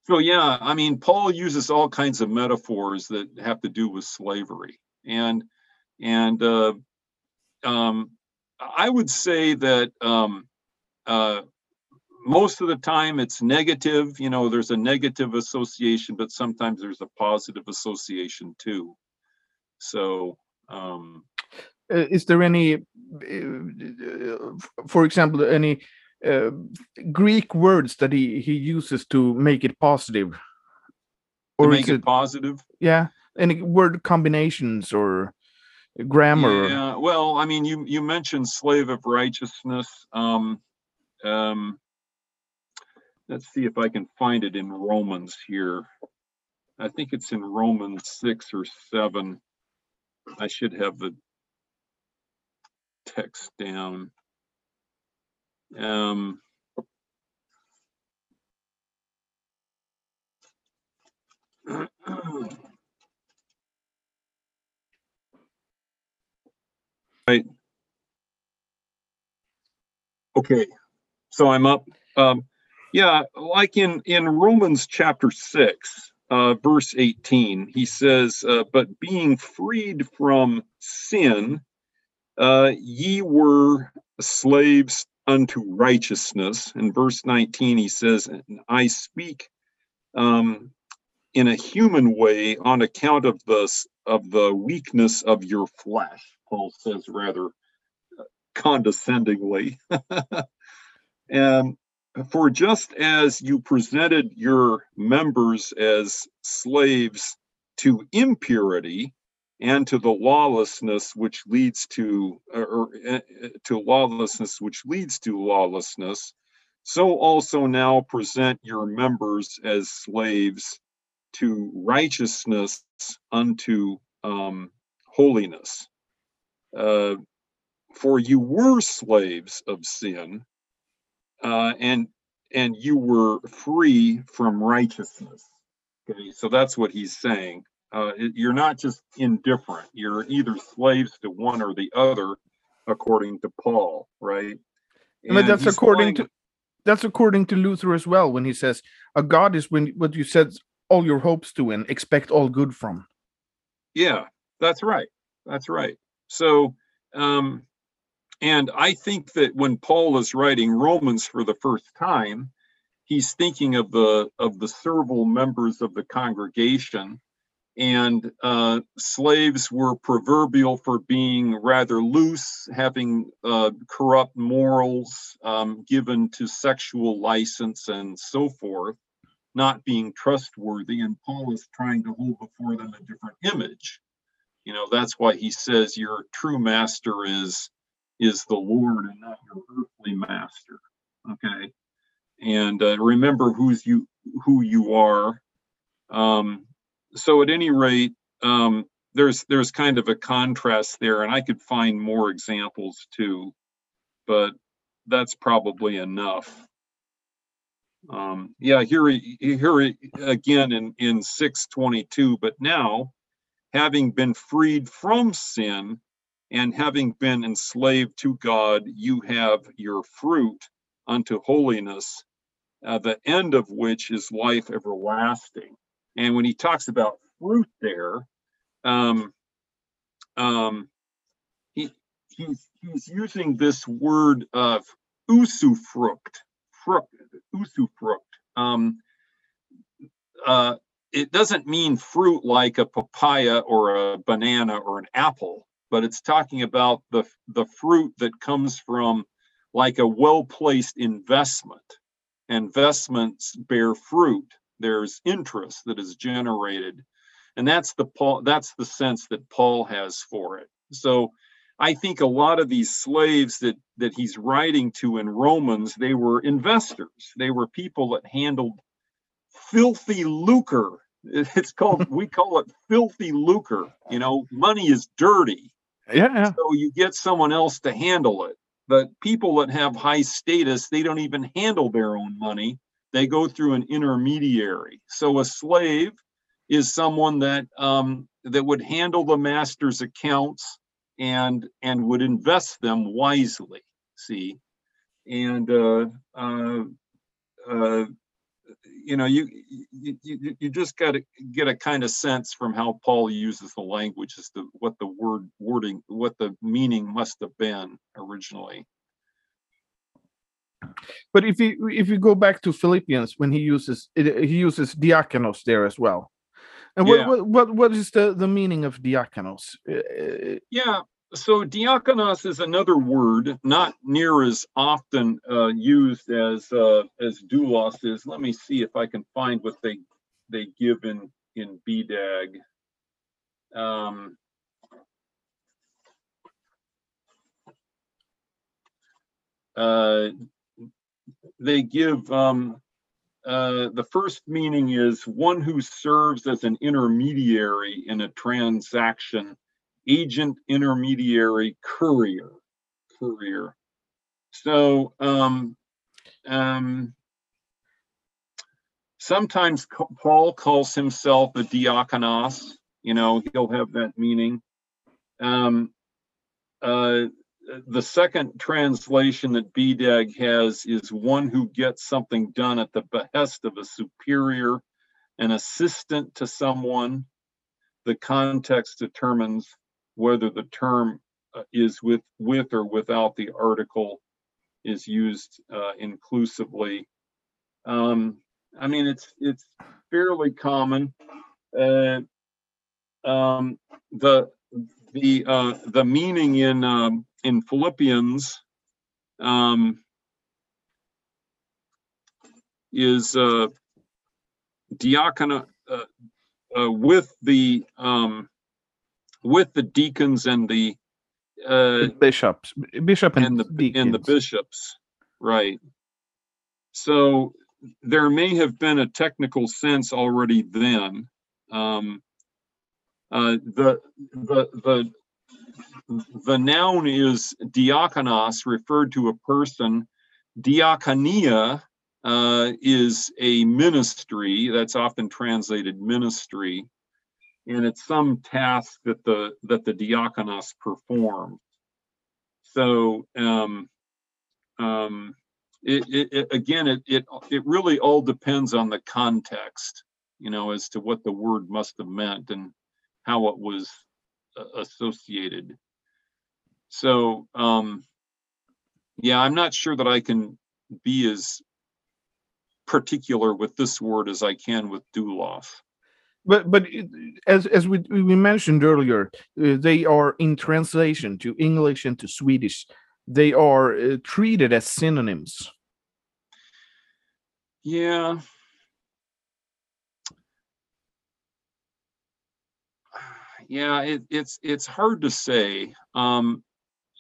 so yeah i mean paul uses all kinds of metaphors that have to do with slavery. And and uh, um, i would say that um, uh, most of the time it's negative you know there's a negative association but sometimes there's a positive association too so um, uh, is there any, uh, for example, any uh, Greek words that he, he uses to make it positive? Or to make it, it, positive? Yeah, any word combinations or grammar? Yeah, well, I mean, you you mentioned slave of righteousness. Um, um, let's see if I can find it in Romans here. I think it's in Romans six or seven. I should have the text down. Um, right. Okay, so I'm up. Um, yeah, like in in Romans chapter six, uh, verse 18, he says, uh, "But being freed from sin." uh, ye were slaves unto righteousness. In verse 19, he says, I speak um, in a human way on account of the, of the weakness of your flesh, Paul says rather uh, condescendingly. and for just as you presented your members as slaves to impurity, and to the lawlessness which leads to or, uh, to lawlessness which leads to lawlessness so also now present your members as slaves to righteousness unto um, holiness. Uh, for you were slaves of sin uh, and and you were free from righteousness okay so that's what he's saying uh, you're not just indifferent. You're either slaves to one or the other, according to Paul, right? And but that's according to that's according to Luther as well. When he says a God is when what you said all your hopes to and expect all good from. Yeah, that's right. That's right. So, um, and I think that when Paul is writing Romans for the first time, he's thinking of the of the servile members of the congregation and uh, slaves were proverbial for being rather loose, having uh, corrupt morals, um, given to sexual license and so forth, not being trustworthy. And Paul is trying to hold before them a different image. You know, that's why he says your true master is is the Lord and not your earthly master. Okay, and uh, remember who's you who you are. Um, so at any rate, um, there's there's kind of a contrast there, and I could find more examples too, but that's probably enough. Um, yeah, here here again in in 622. But now, having been freed from sin and having been enslaved to God, you have your fruit unto holiness, uh, the end of which is life everlasting. And when he talks about fruit there, um, um, he, he's, he's using this word of usufruct, fruct, usufruct. Um, uh, it doesn't mean fruit like a papaya or a banana or an apple, but it's talking about the the fruit that comes from like a well-placed investment. Investments bear fruit. There's interest that is generated. And that's the Paul that's the sense that Paul has for it. So I think a lot of these slaves that that he's writing to in Romans, they were investors. They were people that handled filthy lucre. It's called we call it filthy lucre. You know, money is dirty. Yeah, yeah. So you get someone else to handle it. But people that have high status, they don't even handle their own money. They go through an intermediary. So a slave is someone that um, that would handle the master's accounts and and would invest them wisely. See, and uh, uh, uh, you know, you you you, you just got to get a kind of sense from how Paul uses the language as to what the word wording, what the meaning must have been originally. But if you if you go back to Philippians, when he uses he uses diakonos there as well, and what, Yeah. what what what is the the meaning of diakonos? Uh, Yeah. So diakonos is another word, not near as often uh, used as uh, as doulos is. Let me see if I can find what they they give in in BDAG. Um, uh, they give um, uh, the first meaning is one who serves as an intermediary in a transaction agent, intermediary, courier, courier. So um, um, sometimes Paul calls himself a diakonos. You know, he'll have that meaning. Um, uh, the second translation that BDAG has is one who gets something done at the behest of a superior, an assistant to someone. The context determines whether the term uh, is with with or without the article is used uh, inclusively. Um, I mean, it's it's fairly common. Uh, um, the the uh, the meaning in um, in Philippians um, is uh, diakono uh, uh, with the um, with the deacons and the uh, bishops, bishop and, and the and the bishops, right? So there may have been a technical sense already then. Um, uh, the the the the noun is diakonos, referred to a person. Diakonia uh, is a ministry that's often translated ministry, and it's some task that the that the diakonos perform. So um, um, it, it, it again, it, it it really all depends on the context, you know, as to what the word must have meant and how it was uh, associated. So um, yeah, I'm not sure that I can be as particular with this word as I can with doulos. But but as as we we mentioned earlier, uh, they are in translation to English and to Swedish. They are uh, treated as synonyms. Yeah. Yeah, it, it's it's hard to say. Um,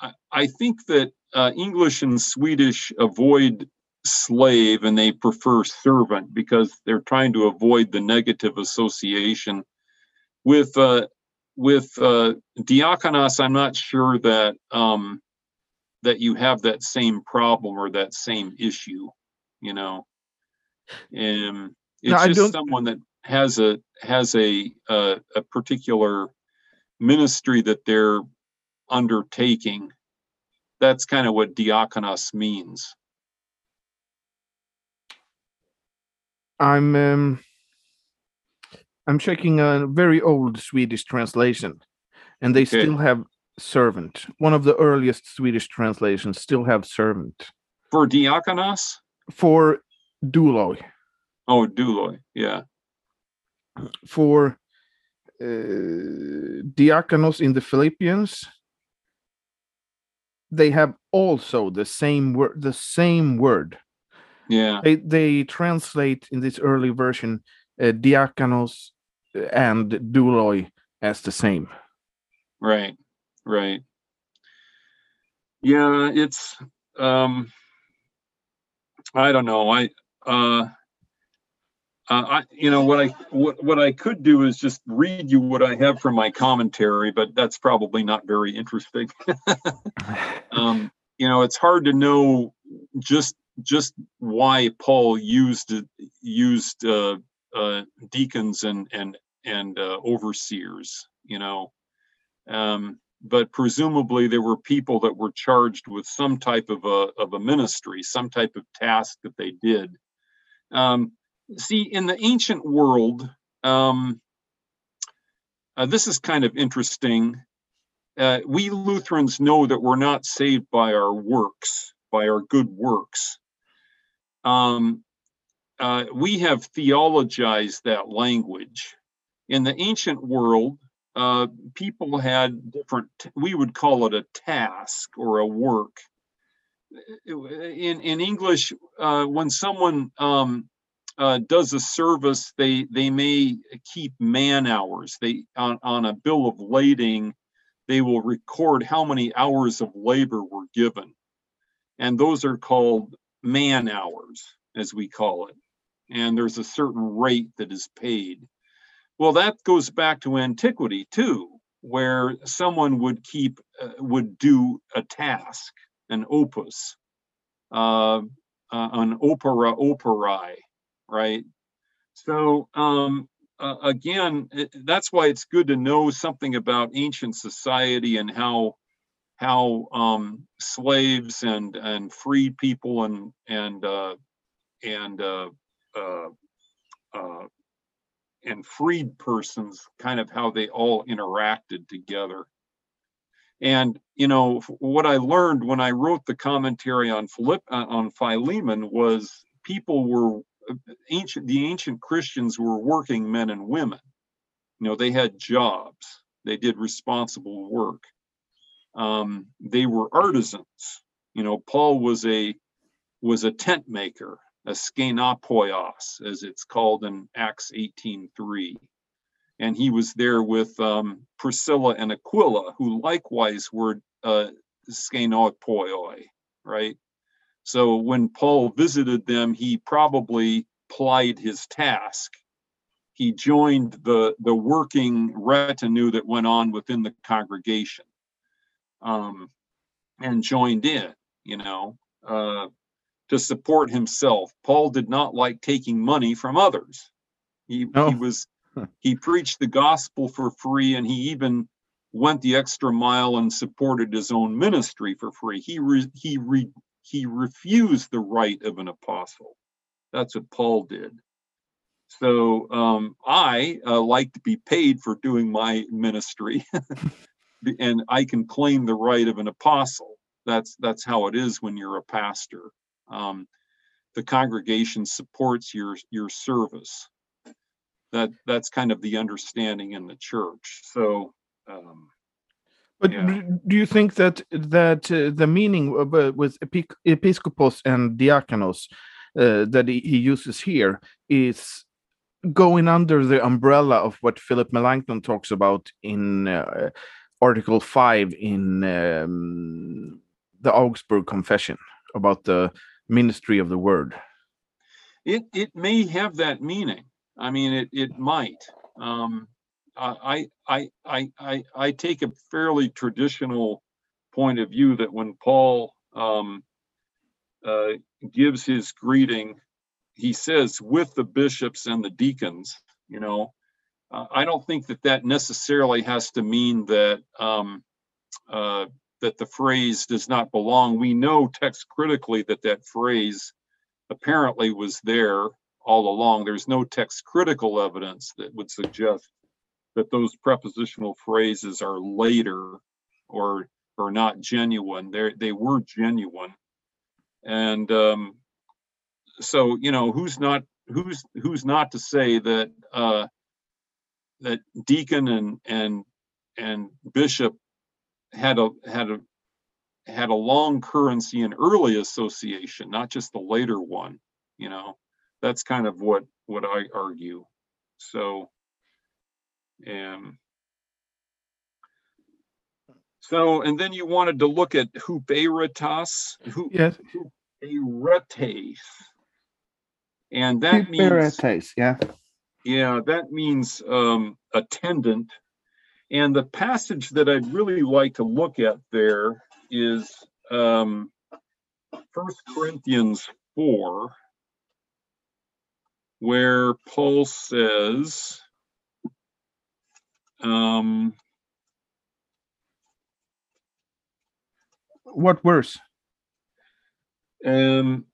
I, I think that uh, English and Swedish avoid slave and they prefer servant because they're trying to avoid the negative association. With uh, with uh, diakonos, I'm not sure that um, that you have that same problem or that same issue. You know, um, it's I just someone that has a has a uh, a particular ministry that they're undertaking. That's kind of what diakonos means. I'm um, I'm checking a very old Swedish translation, and they Okay. still have servant. One of the earliest Swedish translations still have servant. For diakonos? For douloi. Oh, douloi, yeah. For uh, diakonos in the Philippians, they have also the same word. The same word. Yeah. They they translate in this early version uh, diakonos and douloi as the same. Right. Right. Yeah, it's um I don't know. I uh uh, I, you know what I what, what I could do is just read you what I have from my commentary, but that's probably not very interesting. um, you know, it's hard to know just just why Paul used used uh, uh, deacons and and and uh, overseers. You know, um, but presumably there were people that were charged with some type of a of a ministry, some type of task that they did. Um, see, in the ancient world, um, uh, this is kind of interesting. Uh, we Lutherans know that we're not saved by our works, by our good works. Um, uh, we have theologized that language. In the ancient world, uh, people had different, we would call it a task or a work. In, in English, uh, when someone um, uh, does a service, they they may keep man hours. They on, on a bill of lading, they will record how many hours of labor were given, and those are called man hours, as we call it. And there's a certain rate that is paid. Well, that goes back to antiquity too, where someone would keep uh, would do a task, an opus, uh, uh, an opera operae right? So um, uh, again, it, that's why it's good to know something about ancient society and how how um, slaves and and freed people and and uh, and uh, uh, uh and freed persons kind of how they all interacted together. And you know what I learned when I wrote the commentary on Philip uh, on Philemon was people were ancient the ancient Christians were working men and women. You know, they had jobs, they did responsible work. Um, they were artisans. You know, Paul was a was a tent maker, a skenopoios, as it's called in Acts 18:3. And he was there with um, Priscilla and Aquila, who likewise were uh, skenopoioi, right? So when Paul visited them, he probably plied his task. He joined the, the working retinue that went on within the congregation um, and joined in, you know, uh, to support himself. Paul did not like taking money from others. He, oh. he was he preached the gospel for free and he even went the extra mile and supported his own ministry for free. He re, he re, he refused the right of an apostle. That's what Paul did. So um, I uh, like to be paid for doing my ministry, and I can claim the right of an apostle. That's that's how it is when you're a pastor. Um, the congregation supports your your service. That that's kind of the understanding in the church. So um, but yeah. do you think that that uh, the meaning of, uh, with episcopos and diakonos uh, that he, he, uses here is going under the umbrella of what Philip Melanchthon talks about in uh, Article Five in um, the Augsburg Confession about the ministry of the Word? It it may have that meaning. I mean, it it might. Um, I, I, I, I, I take a fairly traditional point of view that when Paul um, uh, gives his greeting, he says with the bishops and the deacons. You know, uh, I don't think that that necessarily has to mean that um, uh, that the phrase does not belong. We know text critically that that phrase apparently was there all along. There's no text critical evidence that would suggest that those prepositional phrases are later or or not genuine. They they were genuine, and um, so you know who's not who's who's not to say that uh, that deacon and and and bishop had a had a had a long currency and early association, not just the later one. You know, that's kind of what what I argue. So, um, so and then you wanted to look at huperitas, who Yes. huperetes, and that means yeah. Yeah, that means um, attendant. And the passage that I'd really like to look at there is um, 1 Corinthians 4, where Paul says, um, What verse? um,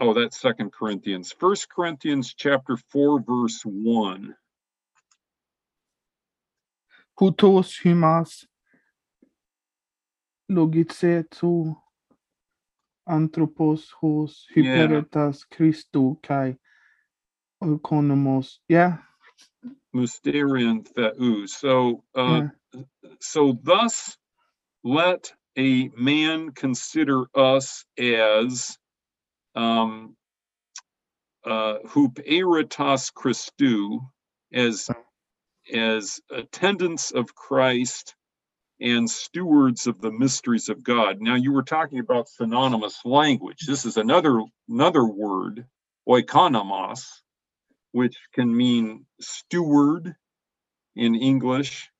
oh, that's Second Corinthians. First Corinthians chapter 4, verse 1. Hutos hymas logitsetu anthropos hos Yeah. hyperitas Christou kai oikonomos. Yeah. Mysterion theou. So, uh, yeah. so thus let a man consider us as um uh huperitas Christou as as attendants of Christ and stewards of the mysteries of God. Now you were talking about synonymous language. This is another another word, oikonomos, which can mean steward in English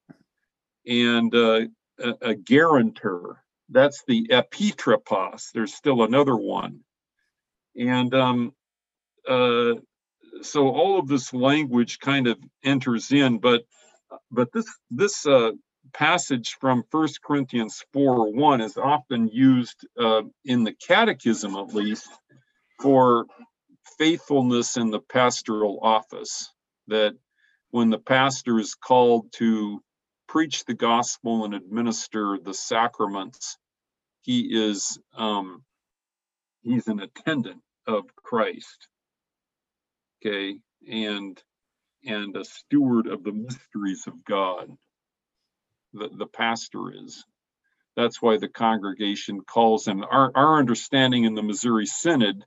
and uh, a, a guarantor. That's the epitropos. There's still another one. And um, uh, so all of this language kind of enters in, but but this this uh, passage from First Corinthians 4 1 is often used uh, in the catechism, at least, for faithfulness in the pastoral office. That when the pastor is called to preach the gospel and administer the sacraments, he is um, he's an attendant of Christ. Okay, and and a steward of the mysteries of God. The the pastor is. That's why the congregation calls him. Our our understanding in the Missouri Synod,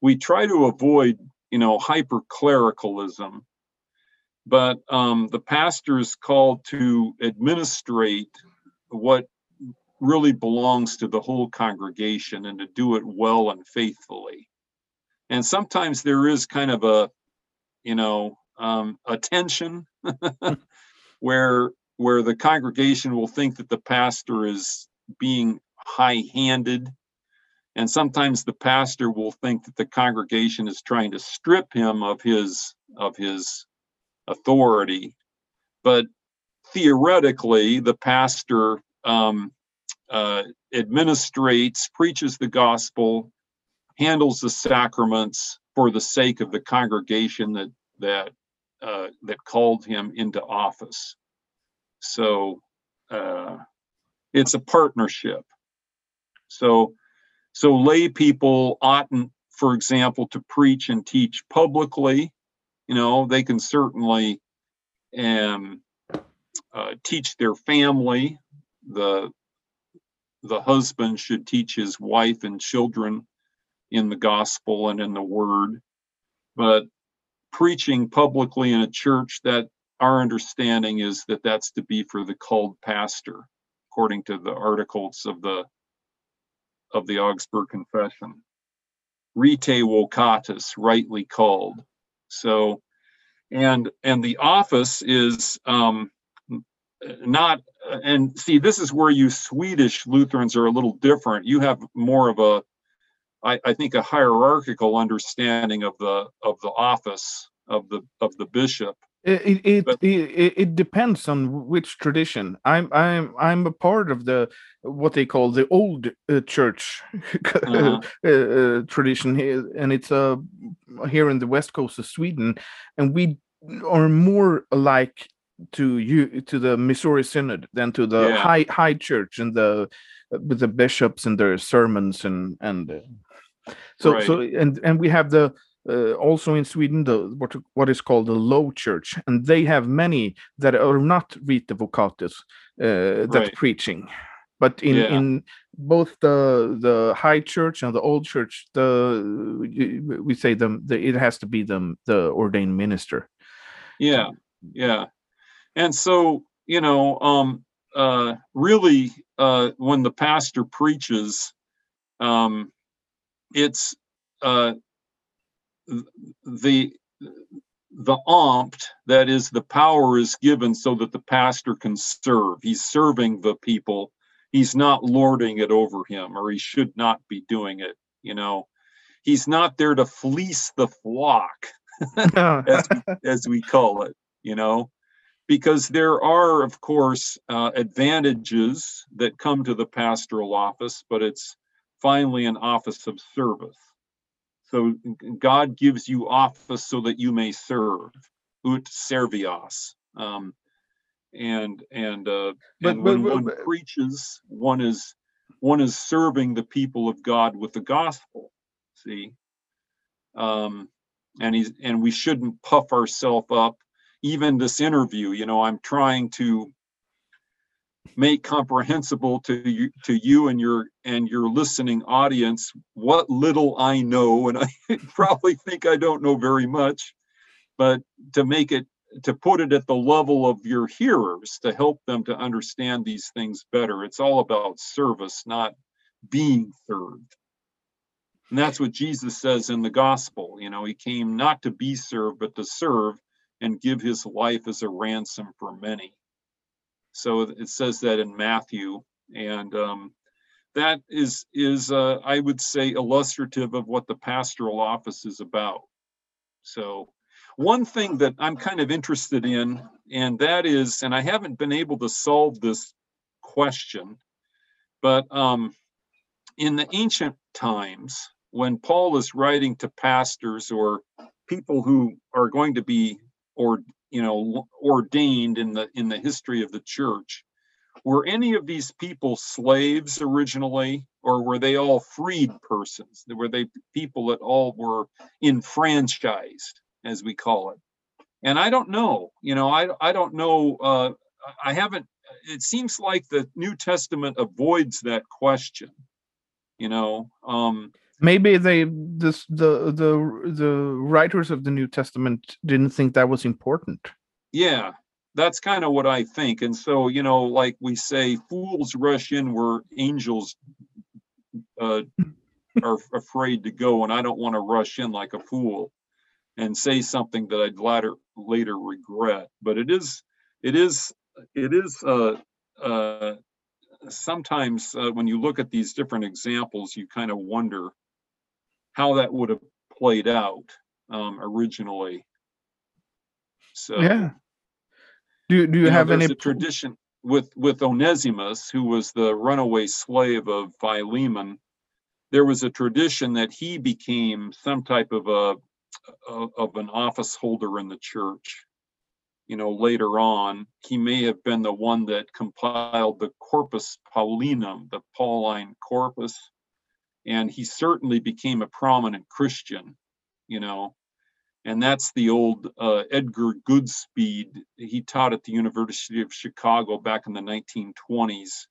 we try to avoid you know hyper clericalism, but um, the pastor is called to administrate what really belongs to the whole congregation and to do it well and faithfully. And sometimes there is kind of a, you know, um, a tension where where the congregation will think that the pastor is being high-handed, and sometimes the pastor will think that the congregation is trying to strip him of his of his authority. But theoretically, the pastor um, uh, administrates, preaches the gospel, handles the sacraments for the sake of the congregation that that uh, that called him into office. So uh, it's a partnership. So so lay people oughtn't, for example, to preach and teach publicly. You know, they can certainly um, uh, teach their family. The the husband should teach his wife and children in the gospel and in the word. But preaching publicly in a church, that our understanding is that that's to be for the called pastor, according to the articles of the of the Augsburg Confession. Rite vocatus, rightly called. So, and and the office is um, not and see this is where you swedish lutherans are a little different you have more of a I, I think a hierarchical understanding of the of the office of the of the bishop It it, But- it it depends on which tradition. I'm I'm I'm a part of the what they call the old uh, church Uh-huh. uh, uh, tradition here, and it's uh, here in the west coast of Sweden, and we are more like to you to the Missouri Synod than to the Yeah. high high church and the with the bishops and their sermons and and so so and and we have the uh, also in Sweden the what what is called the low church and they have many that are not Rite Vocatus uh, that's Right. preaching but in Yeah. in both the the high church and the old church the we say them the, it has to be them the ordained minister Yeah, yeah. And so, you know, um, uh, really, uh, when the pastor preaches, um, it's uh, the the Amt that is the power is given so that the pastor can serve. He's serving the people. He's not lording it over him, or he should not be doing it. You know, he's not there to fleece the flock as we, as we call it, you know, because there are, of course, uh, advantages that come to the pastoral office, but it's finally an office of service. So God gives you office so that you may serve, ut servias. Um, and and uh, But- and when but- one but- preaches, one is one is serving the people of God with the gospel. See, um, and he's and we shouldn't puff ourselves up even this interview you know i'm trying to make comprehensible to you to you and your and your listening audience what little i know and i probably think i don't know very much but to make it to put it at the level of your hearers to help them to understand these things better it's all about service not being served and that's what Jesus says in the gospel. You know, he came not to be served, but to serve and give his life as a ransom for many. So it says that in Matthew. And um, that is, is uh, I would say, illustrative of what the pastoral office is about. So, one thing that I'm kind of interested in, and that is, and I haven't been able to solve this question, but um, in the ancient times, when Paul is writing to pastors or people who are going to be or you know ordained in the in the history of the church, were any of these people slaves originally, or were they all freed persons? Were they people that all were enfranchised, as we call it? And I don't know. You know, I I don't know. Uh, I haven't. It seems like the New Testament avoids that question you know um maybe they this the the the writers of the new testament didn't think that was important. Yeah that's kind of what i think. And so you know like we say fools rush in where angels uh are afraid to go and i don't want to rush in like a fool and say something that i'd later later regret. But it is it is it is uh uh sometimes uh, when you look at these different examples, you kind of wonder how that would have played out um, originally. So yeah do do you, you know, have any a tradition with with Onesimus, who was the runaway slave of Philemon. There was a tradition that he became some type of a of an office holder in the church you know, later on, he may have been the one that compiled the Corpus Paulinum, the Pauline corpus, and he certainly became a prominent Christian, you know, and that's the old uh, Edgar Goodspeed. He taught at the University of Chicago back in the 1920s.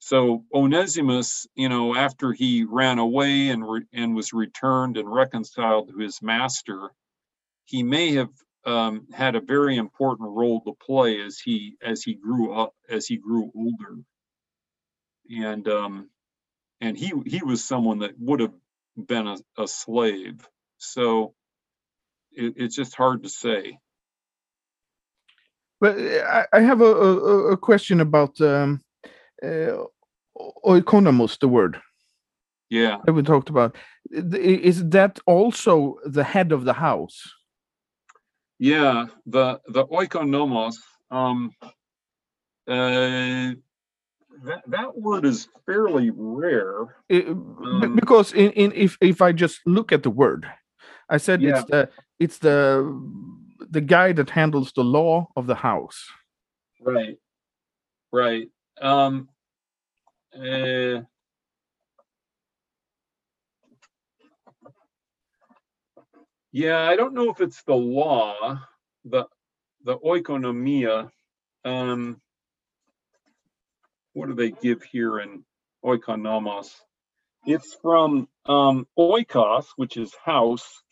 So Onesimus, you know, after he ran away and re- and was returned and reconciled to his master, he may have um, had a very important role to play as he as he grew up as he grew older and um and he he was someone that would have been a, a slave. So it, it's just hard to say. But uh, i, I have a, a, a question about um uh, oikonomos the word. Yeah. That we talked about. Is that also the head of the house? Yeah the the oikonomos um uh that, that word is fairly rare b- Um, because in, in if if I just look at the word, I said Yeah. it's the it's the the guy that handles the law of the house. Right. Right. Um, uh, yeah, I don't know if it's the law, the the oikonomia. Um, what do they give here in oikonomos? It's from um, oikos, which is house,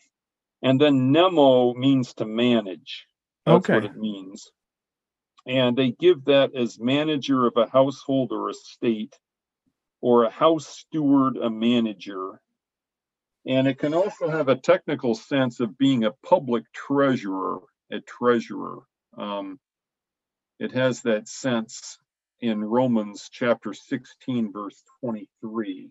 and then nemo means to manage. That's what it means. And they give that as manager of a household or estate, or a house steward, a manager. And it can also have a technical sense of being a public treasurer, a treasurer. Um, it has that sense in Romans chapter 16, verse 23.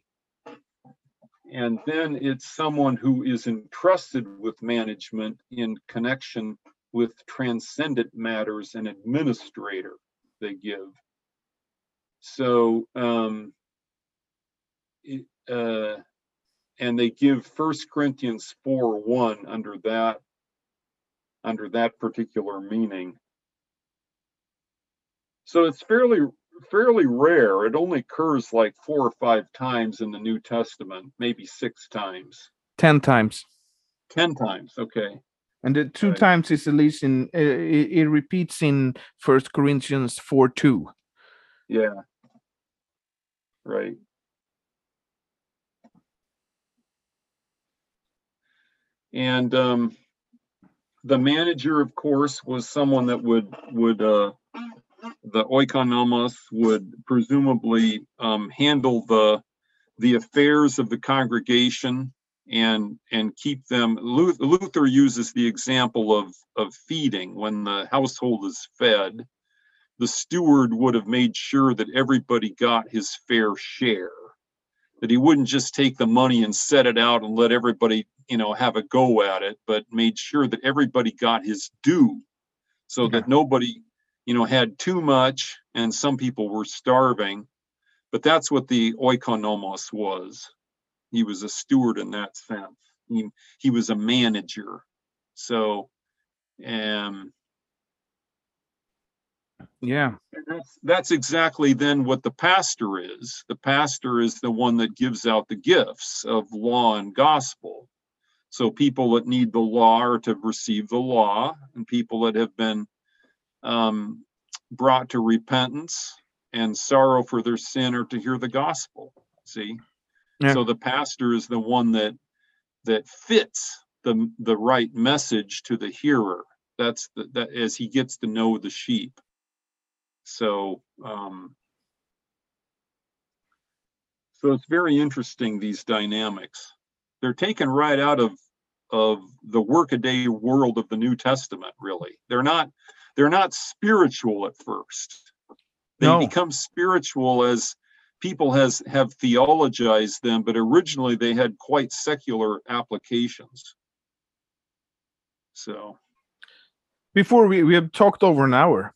And then it's someone who is entrusted with management in connection with transcendent matters and administrator they give. So, um, uh, and they give First Corinthians 4 1 under that under that particular meaning. So it's fairly fairly rare. It only occurs like four or five times in the New Testament, maybe six times, 10 times. ten times. Okay. And the two Right. times is at least in, uh, it, it repeats in First Corinthians 4 2. Yeah. Right. And um, the manager, of course, was someone that would would uh, the oikonomos would presumably um, handle the the affairs of the congregation and and keep them. Luther uses the example of of feeding when the household is fed the steward would have made sure that everybody got his fair share that he wouldn't just take the money and set it out and let everybody you know have a go at it but made sure that everybody got his due so Yeah. that nobody you know had too much and some people were starving but that's what the oikonomos was he was a steward in that sense he, he was a manager so um Yeah. That's that's exactly then what the pastor is. The pastor is the one that gives out the gifts of law and gospel. So people that need the law are to receive the law, and people that have been um, brought to repentance and sorrow for their sin or to hear the gospel. See, Yeah. so the pastor is the one that that fits the the right message to the hearer. That's the, that as he gets to know the sheep. So, um, so it's very interesting, these dynamics. They're taken right out of, of the workaday world of the New Testament, really. They're not, they're not spiritual at first. They No. become spiritual as people has, have theologized them, but originally they had quite secular applications. So, Before we, we have talked over an hour.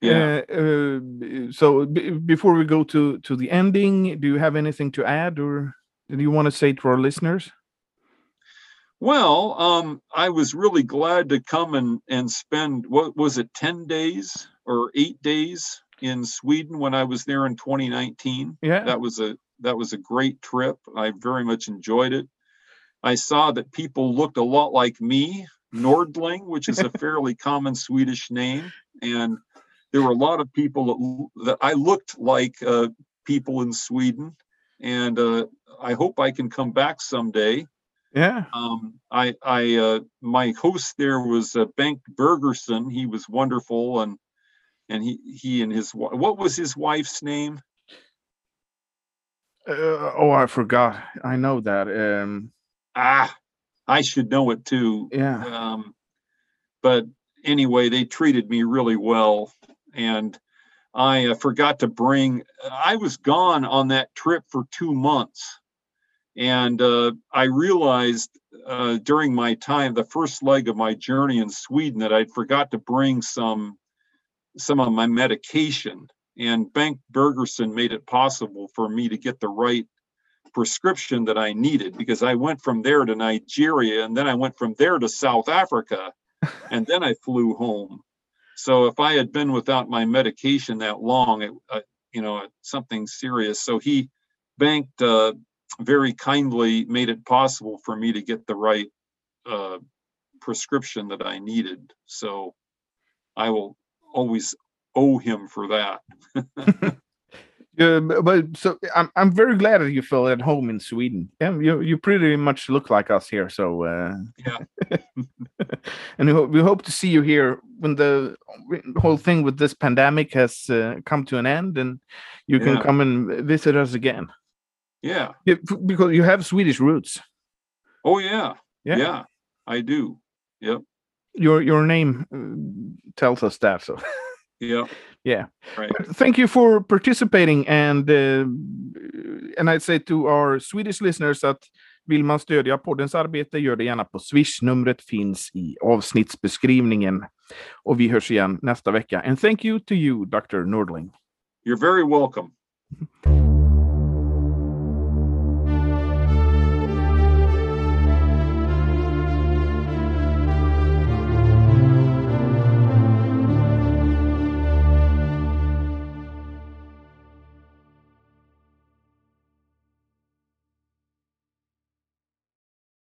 yeah. Uh, uh, so b- before we go to, to the ending, do you have anything to add or do you want to say to our listeners? Well, um, I was really glad to come and, and spend, what was it, 10 days or eight days in Sweden when I was there in 2019. Yeah. That was a, that was a great trip. I very much enjoyed it. I saw that people looked a lot like me, Nordling, which is a fairly common Swedish name. And there were a lot of people that, that I looked like uh, people in Sweden. And uh, I hope I can come back someday. Yeah. Um, I, I, uh, my host there was uh, Bengt Bergerson. He was wonderful, and and he, he and his what was his wife's name? Uh, oh, I forgot. I know that. Um, Ah, I should know it too. yeah. Um, but anyway, they treated me really well, and I uh, forgot to bring. I was gone on that trip for two months, and uh, I realized uh, during my time, the first leg of my journey in Sweden, that I'd forgot to bring some some of my medication. And Bengt Bergerson made it possible for me to get the right prescription that I needed because I went from there to Nigeria and then I went from there to South Africa and then I flew home. So if I had been without my medication that long, it, uh, you know, something serious. So he banked uh, very kindly, made it possible for me to get the right uh, prescription that I needed. So I will always owe him for that. Yeah, but so I'm I'm very glad that you feel at home in Sweden. Yeah, you you pretty much look like us here. So uh, Yeah. and we, ho- we hope to see you here when the whole thing with this pandemic has uh, come to an end, and you can Yeah. come and visit us again. Yeah. Yeah, because you have Swedish roots. Oh yeah. Yeah. Yeah. I do. Yep. Your your name uh, tells us that. So Yeah. Yeah. Right. But thank you for participating and uh, and I'd say to our Swedish listeners att vill man stödja poddens arbete gör det gärna på Swish. Numret finns i avsnittsbeskrivningen. Och vi hörs igen nästa vecka. And thank you to you, Dr. Nordling. You're very welcome.